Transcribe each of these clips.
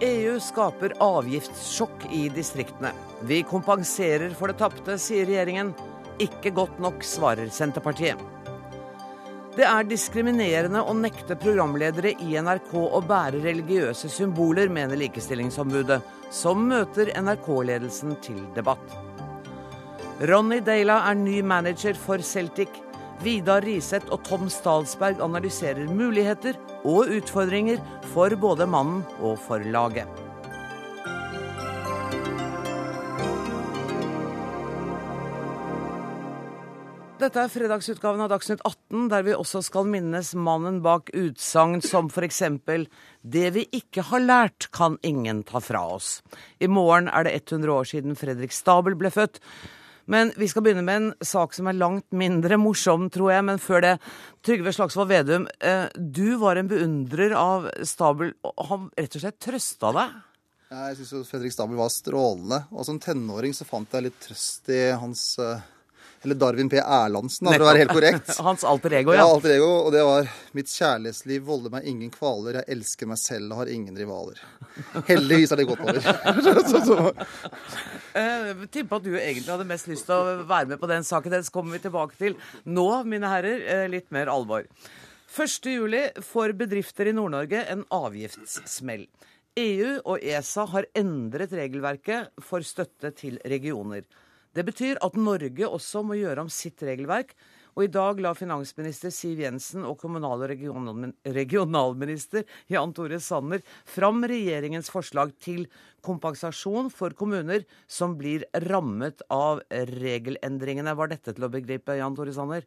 EU skaper avgiftssjokk i distriktene. Vi kompenserer for det tapte, sier regjeringen. Ikke godt nok, svarer Senterpartiet. Det er diskriminerende å nekte programledere i NRK å bære religiøse symboler, mener Likestillingsombudet, som møter NRK-ledelsen til debatt. Ronny Deila er ny manager for Celtic. Vidar Riseth og Tom Stalsberg analyserer muligheter og utfordringer for både mannen og for laget. Dette er fredagsutgaven av Dagsnytt 18, der vi også skal minnes mannen bak utsagn som f.eks.: Det vi ikke har lært, kan ingen ta fra oss. I morgen er det 100 år siden Fredrik Stabel ble født. Men vi skal begynne med en sak som er langt mindre morsom, tror jeg. Men før det, Trygve Slagsvold Vedum, eh, du var en beundrer av Stabel. og Han rett og slett trøsta deg? Jeg syns Fredrik Stabel var strålende. Og som tenåring så fant jeg litt trøst i hans uh, eller Darwin P. Erlandsen, for å være helt korrekt. Hans alter ego, ja. ja. alter ego, Og det var 'Mitt kjærlighetsliv volder meg ingen kvaler, jeg elsker meg selv og har ingen rivaler'. Heldigvis er det gått over. Jeg uh, tipper at du egentlig hadde mest lyst til å være med på den saken. Den kommer vi tilbake til. Nå, mine herrer, uh, litt mer alvor. 1.7 får bedrifter i Nord-Norge en avgiftssmell. EU og ESA har endret regelverket for støtte til regioner. Det betyr at Norge også må gjøre om sitt regelverk. Og i dag la finansminister Siv Jensen og kommunal- og regionalminister Jan Tore Sanner fram regjeringens forslag til kompensasjon for kommuner som blir rammet av regelendringene. Var dette til å begripe, Jan Tore Sanner?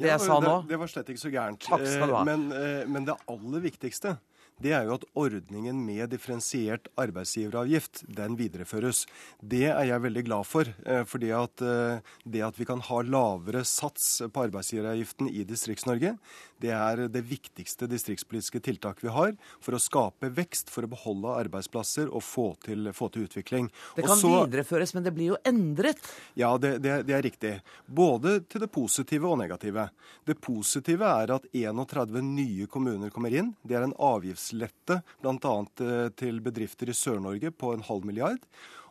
Det jeg sa nå? Det, det var slett ikke så gærent. Takk skal du ha. Eh, men, eh, men det aller viktigste det er jo at ordningen med differensiert arbeidsgiveravgift den videreføres. Det er jeg veldig glad for. Eh, fordi at det at vi kan ha lavere sats på arbeidsgiveravgiften i Distrikts-Norge, det er det viktigste distriktspolitiske tiltaket vi har for å skape vekst, for å beholde arbeidsplasser og få til, få til utvikling. Det kan så, videreføres, men det blir jo endret? Ja, det, det, det, er riktig. Både til det positive og negative. Det positive er at 31 nye kommuner kommer inn. Det er en avgiftslette bl.a. Eh, til bedrifter i Sør-Norge på en halv milliard.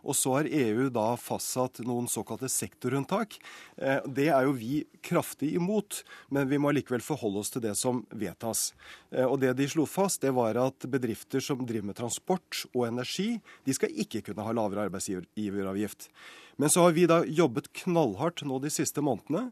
Og så har EU da fastsatt noen såkalte sektorunntak. Eh, det er jo vi kraftig imot, men vi må likevel forholde oss til det som vedtas. Eh, og det de slo fast, det var at bedrifter som driver med transport og energi, de skal ikke kunne ha lavere arbeidsgiveravgift. Men så har vi da jobbet knallhardt nå de siste månedene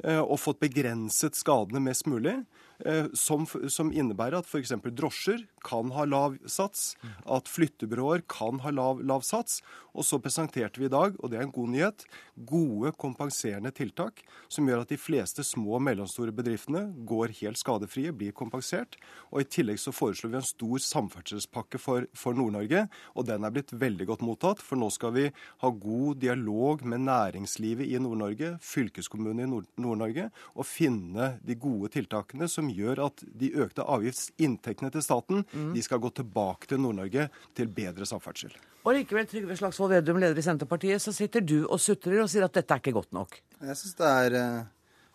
eh, og fått begrenset skadene mest mulig. Eh, som, som innebærer at f.eks. drosjer kan ha lav sats, at flyttebyråer kan ha lav, lav, sats. Og så presenterte vi i dag, og det er en god nyhet, gode kompenserende tiltak som gjør at de fleste små og mellomstore bedriftene går helt skadefrie, blir kompensert. Og i tillegg så foreslår vi en stor samferdselspakke for, for Nord-Norge, og den er blitt veldig godt mottatt. For nå skal vi ha god dialog med næringslivet i Nord-Norge, fylkeskommunene i Nord-Norge, og finne de gode tiltakene som gjør at de økte avgiftsinntektene til staten mm. de skal gå tilbake til Nord-Norge til bedre samferdsel. Og likevel, Trygve Slagsvold Vedum, leder i Senterpartiet, så sitter du og sutrer og sier at dette er ikke godt nok. Jeg syns det er eh,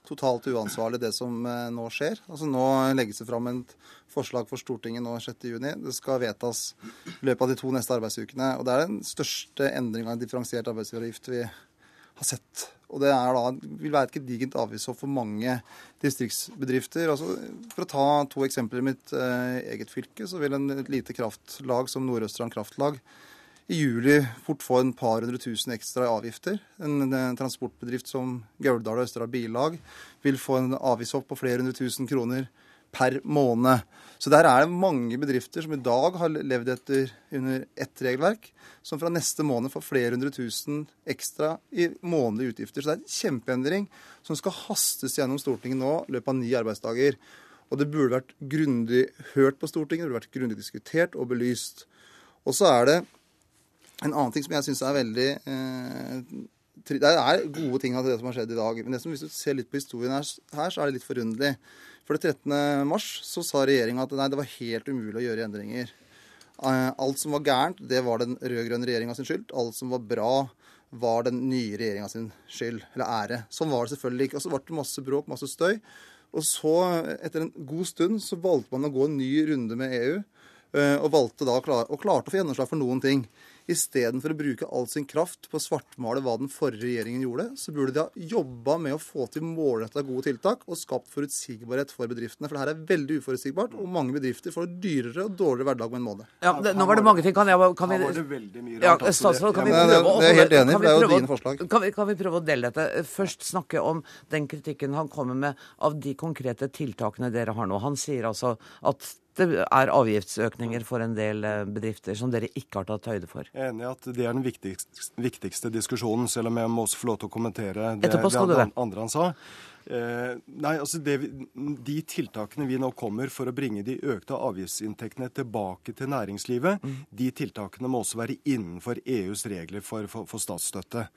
totalt uansvarlig det som eh, nå skjer. Altså Nå legges det fram et forslag for Stortinget nå 6.6. Det skal vedtas i løpet av de to neste arbeidsukene. Og det er den største endringa i differensiert arbeidsgiveravgift vi har sett. Og det da, vil være et gedigent avgiftshopp for mange distriktsbedrifter. Altså, for å ta to eksempler i mitt eh, eget fylke, så vil en, et lite kraftlag som Nord-Østerdal Kraftlag i juli fort få en par hundre tusen ekstra i avgifter. En, en transportbedrift som Gauldal og Østerdal Billag vil få en avgiftshopp på flere hundre tusen kroner per måned. Så der er det mange bedrifter som i dag har levd etter under ett regelverk, som fra neste måned får flere hundre tusen ekstra i månedlige utgifter. Så det er en kjempeendring som skal hastes gjennom Stortinget nå i løpet av ni arbeidsdager. Og det burde vært grundig hørt på Stortinget, det burde vært grundig diskutert og belyst. Og så er det en annen ting som jeg syns er veldig eh, Det er gode ting av det som har skjedd i dag. Men som, hvis du ser litt på historien her, her så er det litt forunderlig. For det 13. mars så sa regjeringa at nei, det var helt umulig å gjøre endringer. Eh, alt som var gærent, det var den rød-grønne regjeringa sin skyld. Alt som var bra, var den nye regjeringa sin skyld, eller ære. Sånn var det selvfølgelig ikke. Og så ble det masse bråk, masse støy. Og så, etter en god stund, så valgte man å gå en ny runde med EU. Eh, og valgte da og klarte å få gjennomslag for noen ting. Istedenfor å bruke all sin kraft på å svartmale hva den forrige regjeringen gjorde, så burde de ha jobba med å få til målretta gode tiltak og skapt forutsigbarhet for bedriftene. For det her er veldig uforutsigbart, og mange bedrifter får dyrere og dårligere hverdag om en måned. Ja, det, nå var det mange ting. Kan, jeg, kan vi ja, Statsråd, kan vi prøve å Det er helt enig, for det er jo dine forslag. Kan vi, kan vi prøve å dele dette? Først snakke om den kritikken han kommer med av de konkrete tiltakene dere har nå. Han sier altså at det er avgiftsøkninger for en del eh, bedrifter som dere ikke har tatt høyde for. Jeg er enig i at det er den viktigste, viktigste, diskusjonen, selv om jeg må også få lov til å kommentere det, det andre han sa. Eh, nei, altså det, De tiltakene vi nå kommer for å bringe de økte avgiftsinntektene tilbake til næringslivet, mm. de tiltakene må også være innenfor EUs regler for, for, for, statsstøtte.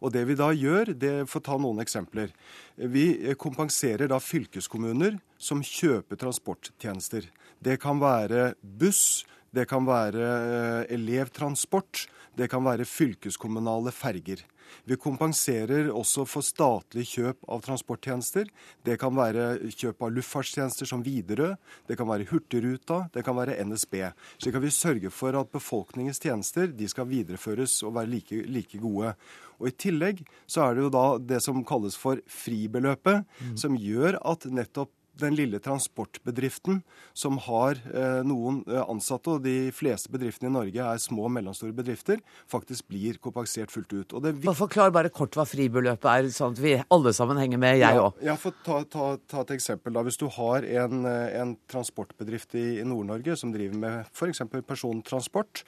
Og Det vi da gjør, det får ta noen eksempler. Vi kompenserer da fylkeskommuner som kjøper transporttjenester. Det kan være buss, det kan være eh, elevtransport, det kan være fylkeskommunale ferger. Vi kompenserer også for statlig kjøp av transporttjenester. Det kan være kjøp av luftfartstjenester som Widerøe, det kan være Hurtigruta, det kan være NSB. Slik at vi sørger for at befolkningens tjenester de skal videreføres og være like, like gode. Og I tillegg så er det jo da det som kalles for fribeløpet, mm. som gjør at nettopp den lille transportbedriften som har eh, noen eh, ansatte, og de fleste bedriftene i Norge er små og mellomstore bedrifter, faktisk blir kompensert fullt ut. Og det Forklar bare kort hva fribeløpet er, sånn at vi alle sammen henger med, jeg òg. Ja, ja, ta, ta, ta, et eksempel. da. Hvis du har en, eh, en transportbedrift i, i Nord-Norge som driver med f.eks. persontransport,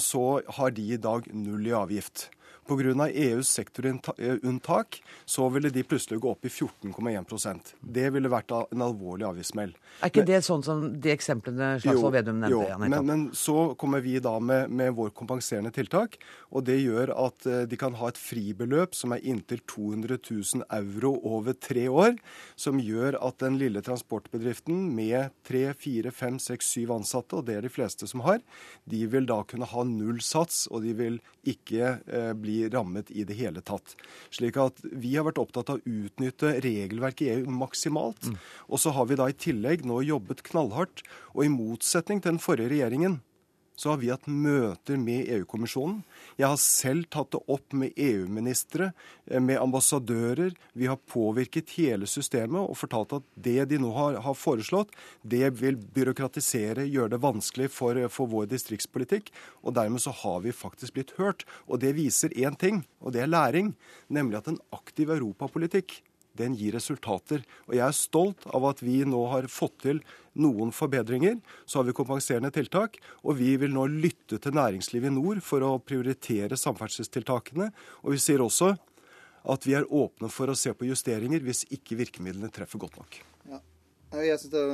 så har de i dag null i avgift. Pga. EUs sektorunntak så ville de plutselig gå opp i 14,1% Det ville vært en alvorlig avgiftssmell. Er ikke men, det sånn som de eksemplene Slagsvold Vedum nevnte? Jo, men, men, så kommer vi da med, med vår kompenserende tiltak. Og det gjør at uh, de kan ha et fribeløp som er inntil 200 000 euro over tre år. Som gjør at den lille transportbedriften med tre, fire, fem, seks, syv ansatte, og det er de fleste som har, de vil da kunne ha null sats, og de vil ikke eh, bli bli rammet i det hele tatt. Slik at vi har vært opptatt av å utnytte regelverket i EU maksimalt. Mm. Og så har vi da i tillegg nå jobbet knallhardt, og i motsetning til den forrige regjeringen, så har vi hatt møter med EU-kommisjonen. Jeg har selv tatt det opp med EU-ministre, eh, med ambassadører. Vi har påvirket hele systemet og fortalt at det de nå har, har foreslått, det vil byråkratisere, gjøre det vanskelig for, for, vår distriktspolitikk. Og dermed så har vi faktisk blitt hørt. Og det viser én ting, og det er læring, nemlig at en aktiv europapolitikk den gir resultater. Og jeg er stolt av at vi nå har fått til noen forbedringer. Så har vi kompenserende tiltak, og vi vil nå lytte til næringslivet i nord for å prioritere samferdselstiltakene. Og vi sier også at vi er åpne for å se på justeringer hvis ikke virkemidlene treffer godt nok. Ja. Jeg synes det,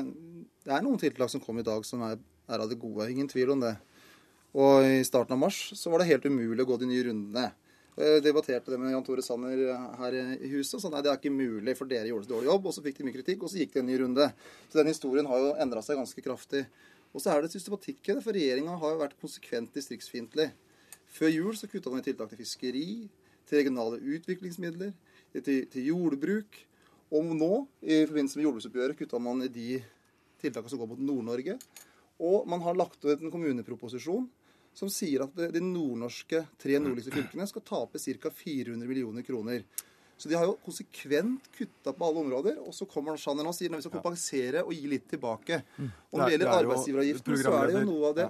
er noen tiltak som kom i dag som er, er av det gode. Ingen tvil om det. Og i starten av mars så var det helt umulig å gå de nye rundene. Jeg debatterte det med Jan Tore Sanner her i huset. og sa nei, det er ikke mulig, for dere gjorde så dårlig jobb. Og så fikk de mye kritikk, og så gikk det en ny runde. Så den historien har jo endra seg ganske kraftig. Og så er det systematikk i det, for regjeringa har jo vært konsekvent distriktsfiendtlig. Før jul så kutta man i tiltak til fiskeri, til regionale utviklingsmidler, til, til jordbruk. Og nå, i forbindelse med jordbruksoppgjøret, kutta man i de tiltakene som går mot Nord-Norge. Og man har lagt ut en kommuneproposisjon som sier at de nordnorske, tre nordligste fylkene skal tape ca. 400 millioner kroner. Så de har jo konsekvent kutta på alle områder. Og så kommer Sanner og sier at vi skal kompensere og gi litt tilbake. Når det gjelder arbeidsgiveravgiften, så er det jo noe av det,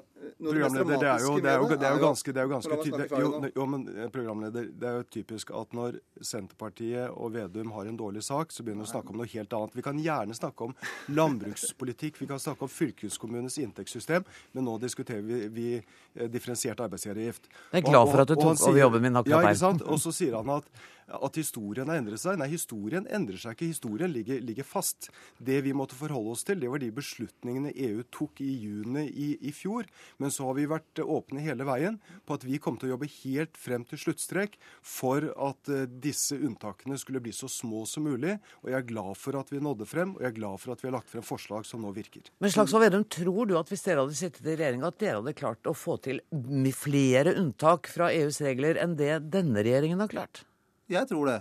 noe det mest dramatiske det er jo, det er jo, det er jo ganske, det er jo ganske tydelig. Jo, jo, men eh, programleder, det er jo typisk at når Senterpartiet og Vedum har en dårlig sak, så begynner vi å snakke om noe helt annet. Vi kan gjerne snakke om landbrukspolitikk, vi kan snakke om fylkeskommunens inntektssystem, men nå diskuterer vi, vi eh, differensiert arbeidsgiveravgift. Jeg er glad for at du tok over jobben min akkurat der. Ja, ikke sant? Og så sier han at at historien har endret seg. Nei, historien endrer seg ikke. Historien ligger, ligger, fast. Det vi måtte forholde oss til, det var de beslutningene EU tok i juni i, i, fjor. Men så har vi vært åpne hele veien på at vi kom til å jobbe helt frem til sluttstrek for at uh, disse unntakene skulle bli så små som mulig. Og jeg er glad for at vi nådde frem, og jeg er glad for at vi har lagt frem forslag som nå virker. Men Slagsvold Vedum, tror du at hvis dere hadde sittet i regjering, at dere hadde klart å få til flere unntak fra EUs regler enn det denne regjeringen har klart? Jeg tror det.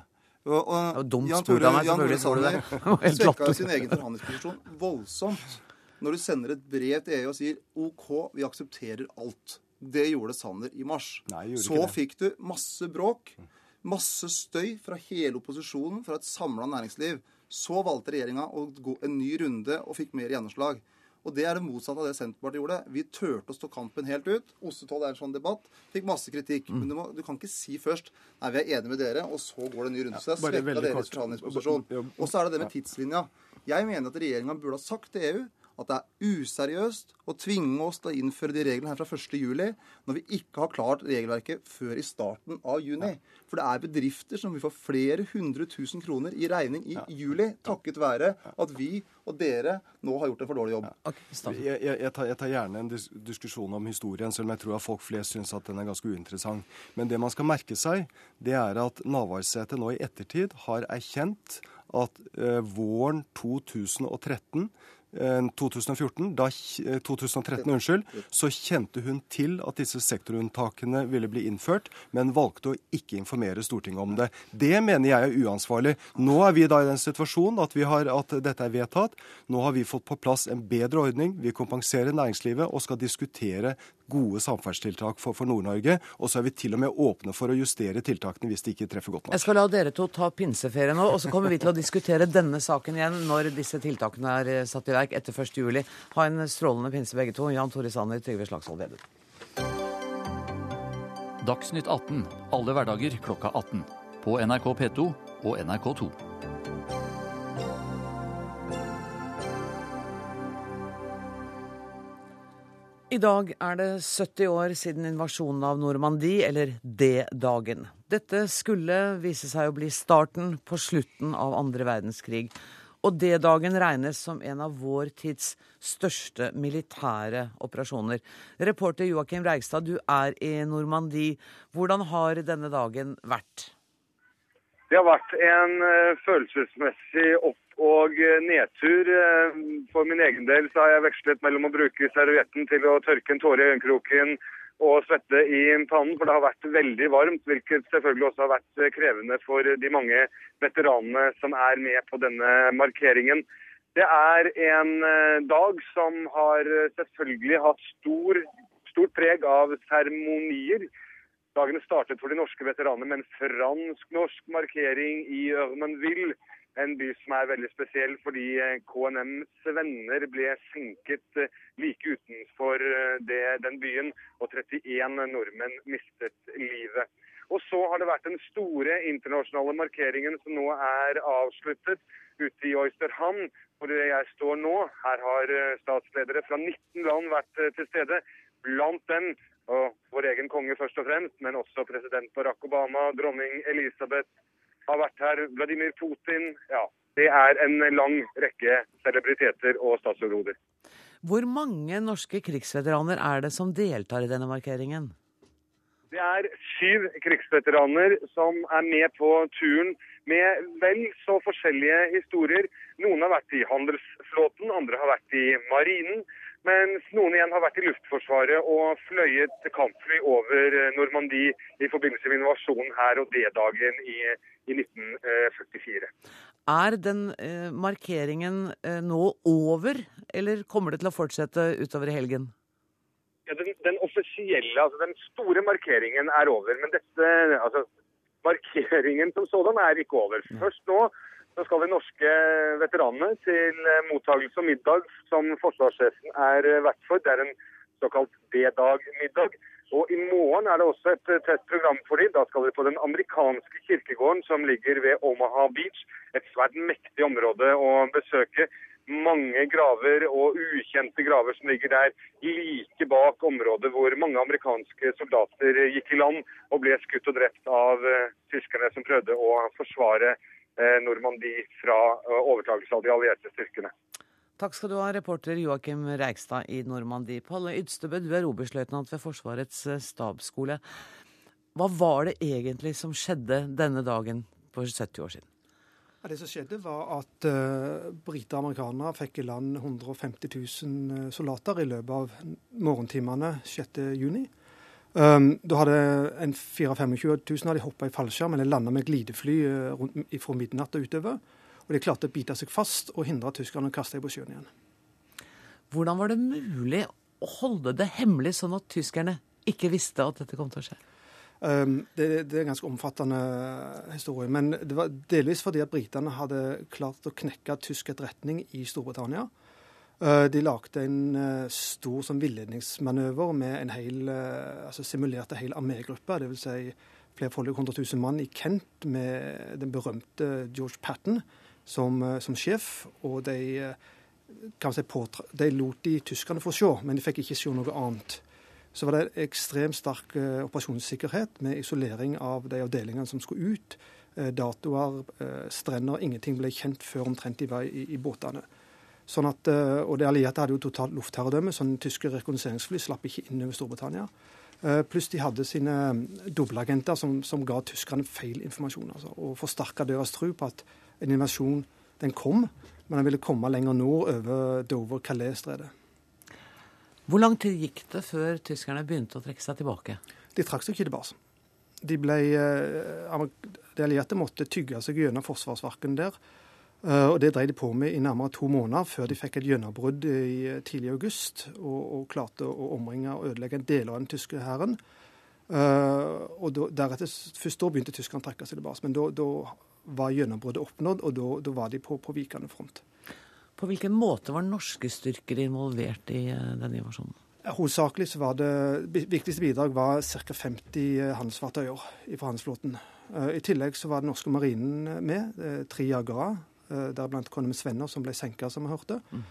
Og, og, det dumt spurt av meg, selvfølgelig Jan Tore Sanner Svekka sin egen forhandlingsposisjon voldsomt når du sender et brev til EU og sier OK, vi aksepterer alt. Det gjorde Sanner i mars. Nei, så fikk du masse bråk, masse støy fra hele opposisjonen, fra et samla næringsliv. Så valgte regjeringa å gå en ny runde og fikk mer gjennomslag. Og det er det motsatte av det Senterpartiet gjorde. Vi turte å stå kampen helt ut. Ostetoll er en sånn debatt. Fikk masse kritikk. Mm. Men du, må, du, kan ikke si først nei, vi er enige med dere, og så går det en ny runde. Så det er svekka deres forhandlingsposisjon. Og så er det det med tidslinja. Jeg mener at regjeringa burde ha sagt til EU at det er useriøst å tvinge oss til å innføre de reglene her fra 1.7, når vi ikke har klart regelverket før i starten av juni. For det er bedrifter som vil få flere hundre tusen kroner i regning i juli, takket være at vi og dere nå har gjort en for dårlig jobb. Okay, jeg, jeg, jeg, tar, jeg, tar, gjerne en dis diskusjon om historien, selv om jeg tror at folk flest syns at den er ganske uinteressant. Men det man skal merke seg, det er at Navarsete nå i ettertid har erkjent at eh, våren 2013 2014, eh, da, 2013, eh, unnskyld, så kjente hun til at disse sektorunntakene ville bli innført, men valgte å ikke informere Stortinget om det. Det mener jeg er uansvarlig. Nå er vi da i den situasjonen at, har, at dette er vedtatt. Nå har vi fått på plass en bedre ordning. Vi kompenserer næringslivet og skal diskutere gode samferdselstiltak for, for Nord-Norge. Og så er vi til og med åpne for å justere tiltakene hvis de ikke treffer godt nok. Jeg skal la dere to ta pinseferie nå, og så kommer vi til å diskutere denne saken igjen når disse tiltakene er eh, satt i verk etter 1.7. Ha en strålende pinse begge to. Jan Tore Sanner, Trygve Slagsvold Vedum. Dagsnytt 18 alle hverdager klokka 18. På NRK P2 og NRK2. I dag er det 70 år siden invasjonen av Normandie, eller D-dagen. Dette skulle vise seg å bli starten på slutten av andre verdenskrig. Og D-dagen regnes som en av vår tids største militære operasjoner. Reporter Joakim Reigstad, du er i Normandie. Hvordan har denne dagen vært? Det har vært en uh, følelsesmessig opp og eh, nedtur. Eh, for min egen del så har jeg vekslet mellom å bruke servietten til å tørke en tåre i øyekroken og svette i pannen, for det har vært veldig varmt. Hvilket selvfølgelig også har vært eh, krevende for de mange veteranene som er med på denne markeringen. Det er en dag som har selvfølgelig hatt stor, stort preg av seremonier. Dagene startet for de norske veteranene med en fransk-norsk markering i Ørmenville en by som er veldig spesiell fordi eh, KNMs venner ble senket eh, like utenfor eh, det, den byen, og 31 nordmenn mistet livet. Og så har det vært den store internasjonale markeringen som nå er avsluttet ute i Oysterhamn, hvor jeg står nå. Her har statsledere fra 19 land vært til stede. Blant dem og vår egen konge først og fremst, men også president Barack Obama, dronning Elisabeth, har vært her. Vladimir Putin. Ja, det er en lang rekke celebriteter og statsoverhoder. Hvor mange norske krigsveteraner er det som deltar i denne markeringen? Det er syv krigsveteraner som er med på turen med vel så forskjellige historier. Noen har vært i handelsflåten, andre har vært i marinen. Mens noen igjen har vært i Luftforsvaret og fløyet kampfly over eh, Normandie i forbindelse med invasjonen her og D-dagen i, i, 1944. Er den eh, markeringen eh, nå over, eller kommer det til å fortsette utover i helgen? Ja, den, den, offisielle, altså den store markeringen er over. Men dette, altså markeringen som sådan er ikke over. Først nå så skal de norske veteranene til eh, mottakelse og middag som forsvarssjefen er eh, vert for. Det er en såkalt D-dag-middag. Og I morgen er det også et eh, tett program for dem. Da skal de på den amerikanske kirkegården som ligger ved Omaha Beach. Et svært mektig område å besøke. Mange graver og ukjente graver som ligger der like bak området hvor mange amerikanske soldater gikk i land og ble skutt og drept av tyskerne som prøvde å forsvare Eh, Normandie fra eh, overtakelse av de allierte styrkene. Takk skal du ha, reporter Joakim Reigstad i Normandie. Palle Ydstebø, du er oberstløytnant ved Forsvarets eh, stabsskole. Hva var det egentlig som skjedde denne dagen for 70 år siden? Ja, det som skjedde, var at uh, briter og amerikanere fikk i land 150 000 soldater i løpet av morgentimene 6.6. Um, da hadde en 24 000 av de hoppa i fallskjerm eller landa med glidefly uh, rundt, fra midnatt og utover. Og de klarte å bite seg fast og hindre tyskerne å kaste dem på sjøen igjen. Hvordan var det mulig å holde det hemmelig, sånn at tyskerne ikke visste at dette kom til å skje? Um, det, det, er en ganske omfattende historie. Men det var delvis fordi at britene hadde klart å knekke tysk etterretning i Storbritannia. Uh, de lagde en uh, stor sånn villedningsmanøver med en hel, uh, altså simulerte hel armégruppe. Dvs. Si flerfoldige hundre tusen mann i Kent med den berømte George Patton som, som sjef. Og de kan si, de lot de tyskerne få se, men de fikk ikke se noe annet. Så var det ekstremt sterk uh, operasjonssikkerhet med isolering av de avdelingene som skulle ut. Uh, datoer, uh, strender, ingenting ble kjent før omtrent de var i, i båtene. Sånn at, og De allierte hadde jo totalt luftherredømme, så tyske rekognoseringsfly slapp ikke inn over Storbritannia. Pluss de hadde sine dobbeltagenter som, som, ga tyskerne feil informasjon. Altså, og forsterka deres tro på at en invasjon den kom, men den ville komme lenger nord over Dover-Calais-stredet. Hvor lang tid gikk det før tyskerne begynte å trekke seg tilbake? De trakk seg ikke tilbake. De, ble, eh, de allierte måtte tygge seg gjennom forsvarsverken der. Eh, og Det drev de på med i nærmere to måneder før de fikk et gjennombrudd i eh, tidlig august og, og, klarte å omringe og ødelegge en del av den tyske hæren. og da, deretter, Først da begynte tyskerne å trekke seg tilbake. Men da, da var gjennombruddet oppnådd, og da, da var de på, på vikende front. På hvilken måte var norske styrker involvert i eh, denne invasjonen? Hovedsakelig så var det Viktigste bidrag var ca. 50 eh, handelsfartøyer fra handelsflåten. Eh, I tillegg så var den norske marinen med, tre jagere, deriblant Konum Svenner, som ble senka, som vi hørte. Mm.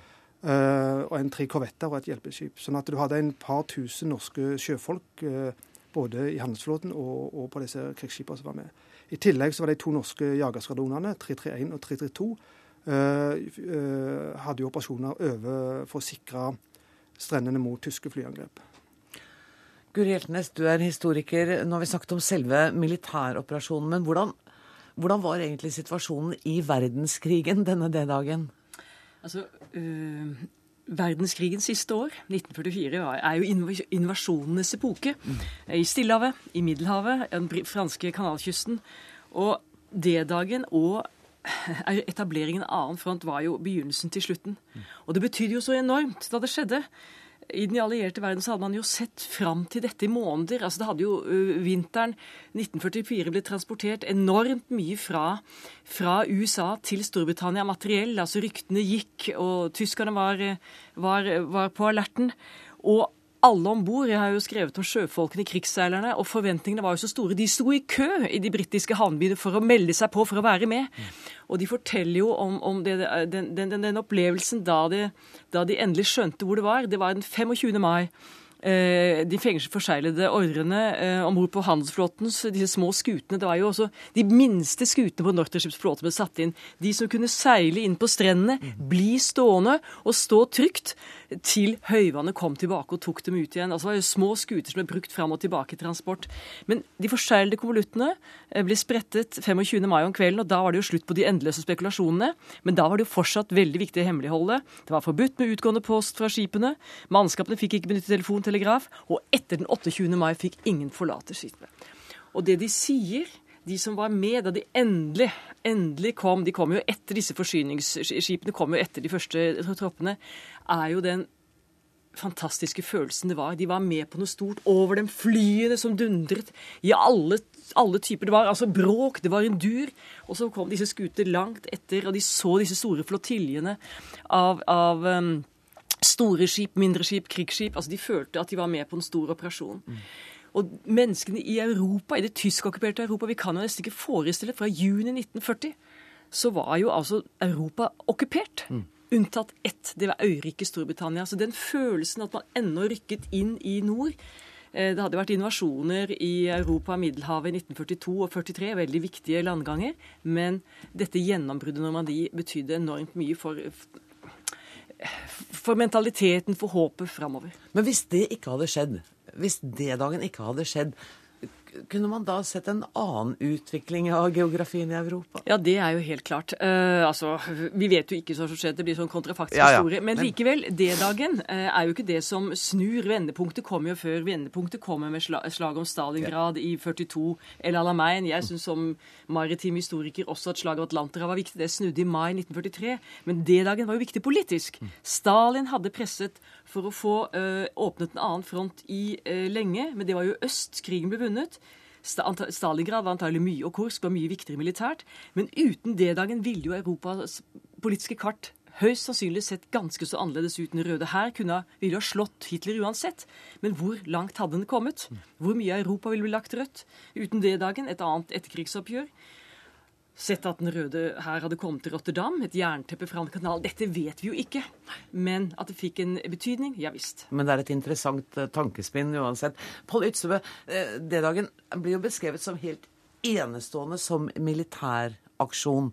Og en tre korvetter og et hjelpeskip. Sånn at du hadde en par tusen norske sjøfolk både i handelsflåten og, og på disse krigsskipene som var med. I tillegg så var de to norske jagerskvadronene, 331 og 332, eh, eh, hadde jo operasjoner over for å sikre strendene mot tyske flyangrep. Guri Hjeltnes, du er historiker. Nå har vi snakket om selve militæroperasjonen. Men hvordan, hvordan var egentlig situasjonen i verdenskrigen denne D-dagen? Altså, øh, Verdenskrigens siste år, 1944, er jo invasjonenes epoke. I Stillehavet, i Middelhavet, den franske kanalkysten. Og D-dagen og etableringen av annen front var jo begynnelsen til slutten. Og det betydde jo så enormt da det skjedde i den allierte verden så hadde man jo sett fram til dette i måneder. Altså Det hadde jo uh, vinteren 1944 blitt transportert enormt mye fra, fra, USA til Storbritannia materiell. Altså ryktene gikk, og tyskerne var, var, var på alerten. Og alle om bord. Jeg har jo skrevet om sjøfolkene, krigsseilerne, og forventningene var jo så store. De sto i kø i de britiske havnebyene for å melde seg på for å være med. Mm. Og de forteller jo om, om det, den, den, den, opplevelsen da de, da de endelig skjønte hvor det var. Det var den 25. mai Eh, de fengselsforseglede ordrene eh, om bord på handelsflåtens disse små skutene. Det var jo også de minste skutene på Norterskips flåte ble satt inn. De som kunne seile inn på strendene, bli stående og stå trygt til høyvannet kom tilbake og tok dem ut igjen. Altså det var jo små skuter som ble brukt fram og tilbake i transport. Men de forseglede konvoluttene eh, ble sprettet 25. mai om kvelden, og da var det jo slutt på de endeløse spekulasjonene. Men da var det jo fortsatt veldig viktig å hemmeligholde. Det var forbudt med utgående post fra skipene. Mannskapene fikk ikke benytte telefon telegraf, og etter den 28. mai fikk ingen forlate skipet. Og det de sier, de som var med da de endelig, endelig kom De kom jo etter disse forsyningsskipene, kom jo etter de første troppene. Er jo den fantastiske følelsen det var. De var med på noe stort over dem flyene som dundret i alle, alle typer. Det var altså bråk, det var en dur. Og så kom disse skuter langt etter, og de så disse store flottiljene av, av um, Store skip, mindre skip, krigsskip. altså De følte at de var med på en stor operasjon. Mm. Og menneskene i Europa, i det tyskokkuperte Europa Vi kan jo nesten ikke forestille Fra juni 1940 så var jo altså Europa okkupert. Mm. Unntatt ett. Det var øyriket Storbritannia. Så den følelsen at man ennå rykket inn i nord eh, det hadde vært invasjoner i Europa og Middelhavet i 1942 og 43, veldig viktige landganger. Men dette gjennombruddet Normandie betydde enormt mye for for mentaliteten, for håpet framover. Men hvis det ikke hadde skjedd, hvis D-dagen ikke hadde skjedd, kunne man da sett en annen utvikling av geografien i Europa? Ja, det er jo helt klart. Uh, altså, Vi vet jo ikke så skjedd, det blir sånn kontrafaktisk Ja, ja. historie. Men likevel, D-dagen uh, er jo ikke det som snur. Vendepunktet kommer jo før. Vendepunktet kommer med sla slaget om Stalingrad i 42. eller Alamein. Jeg syns som maritim historiker også at slaget om Atlanterhavet var viktig. Det snudde i mai 1943. Men D-dagen var jo viktig politisk. Stalin hadde presset for å få uh, åpnet en annen front i lenge, men det var jo øst krigen ble vunnet. Stalingrad var antagelig mye, og Kursk var mye viktigere militært. Men uten D-dagen ville jo Europas politiske kart høyst sannsynlig sett ganske så annerledes ut. Den røde hær ville ha slått Hitler uansett. Men hvor langt hadde den kommet? Hvor mye av Europa ville bli lagt rødt? Uten D-dagen, et annet etterkrigsoppgjør. Sett at Den røde hær hadde kommet til Rotterdam, et jernteppe fra en kanal. Dette vet vi jo ikke. Men at det fikk en betydning, ja visst. Men det er et interessant eh, tankespinn uansett. Pål Ytsebø, eh, D-dagen blir jo beskrevet som helt enestående som militæraksjon.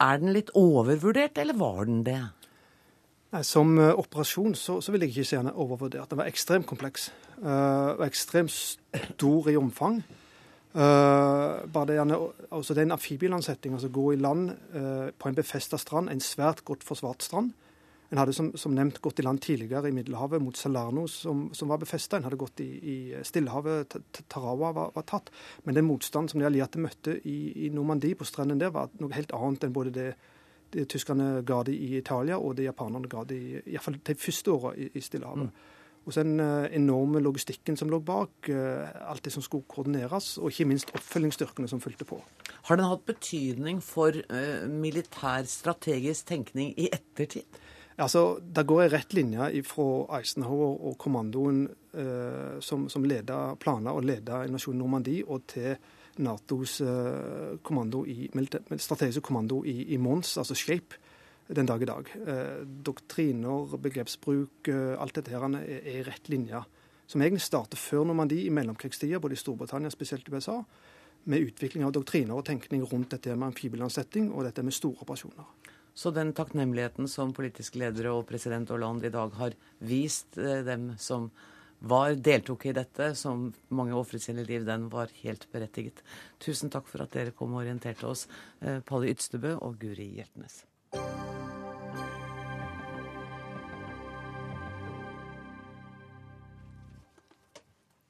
Er den litt overvurdert, eller var den det? Nei, Som eh, operasjon så, så vil jeg ikke si den er overvurdert. Den var ekstremt kompleks. eh, og ekstremt stor i omfang. Eh, bare det, gjerne, altså det er en amfibielandsetting, altså gå i land uh, på en befesta strand, en svært godt forsvart strand. En hadde som, som nevnt gått i land tidligere i Middelhavet mot Salerno, som, som var befesta. En hadde gått i, i Stillehavet, Tarawa var, var tatt. Men den motstanden som de allierte møtte i, i Normandie, på strenden der, var noe helt annet enn både det, det tyskerne ga de i Italia, og det japanerne ga de i, hvert fall de første åra i, i Stillehavet. Og så den eh, enorme logistikken som lå bak, eh, alt det som skulle koordineres, og ikke minst oppfølgingsstyrkene som fulgte på. Har den hatt betydning for eh, militær strategisk tenkning i ettertid? Altså, Det går en rett linje fra Eisenhower og kommandoen eh, som, som leda planer og leda invasjonen Normandie, og til Natos eh, kommando i, strategiske kommando i, i Mons, altså Shape, den dag i dag. Eh, doktriner, begrepsbruk, eh, alt dette her er, i rett linje. Som egentlig starter før Normandie, i mellomkrigstida, både i Storbritannia, spesielt i USA, med utvikling av doktriner og tenkning rundt dette med amfibielandsetting og dette med store operasjoner. Så den takknemligheten som politiske ledere og president Hollande i dag har vist eh, dem som var, deltok i dette, som mange ofret sine liv, den var helt berettiget. Tusen takk for at dere kom og orienterte oss, Palle Ytstebø og Guri Hjeltnes.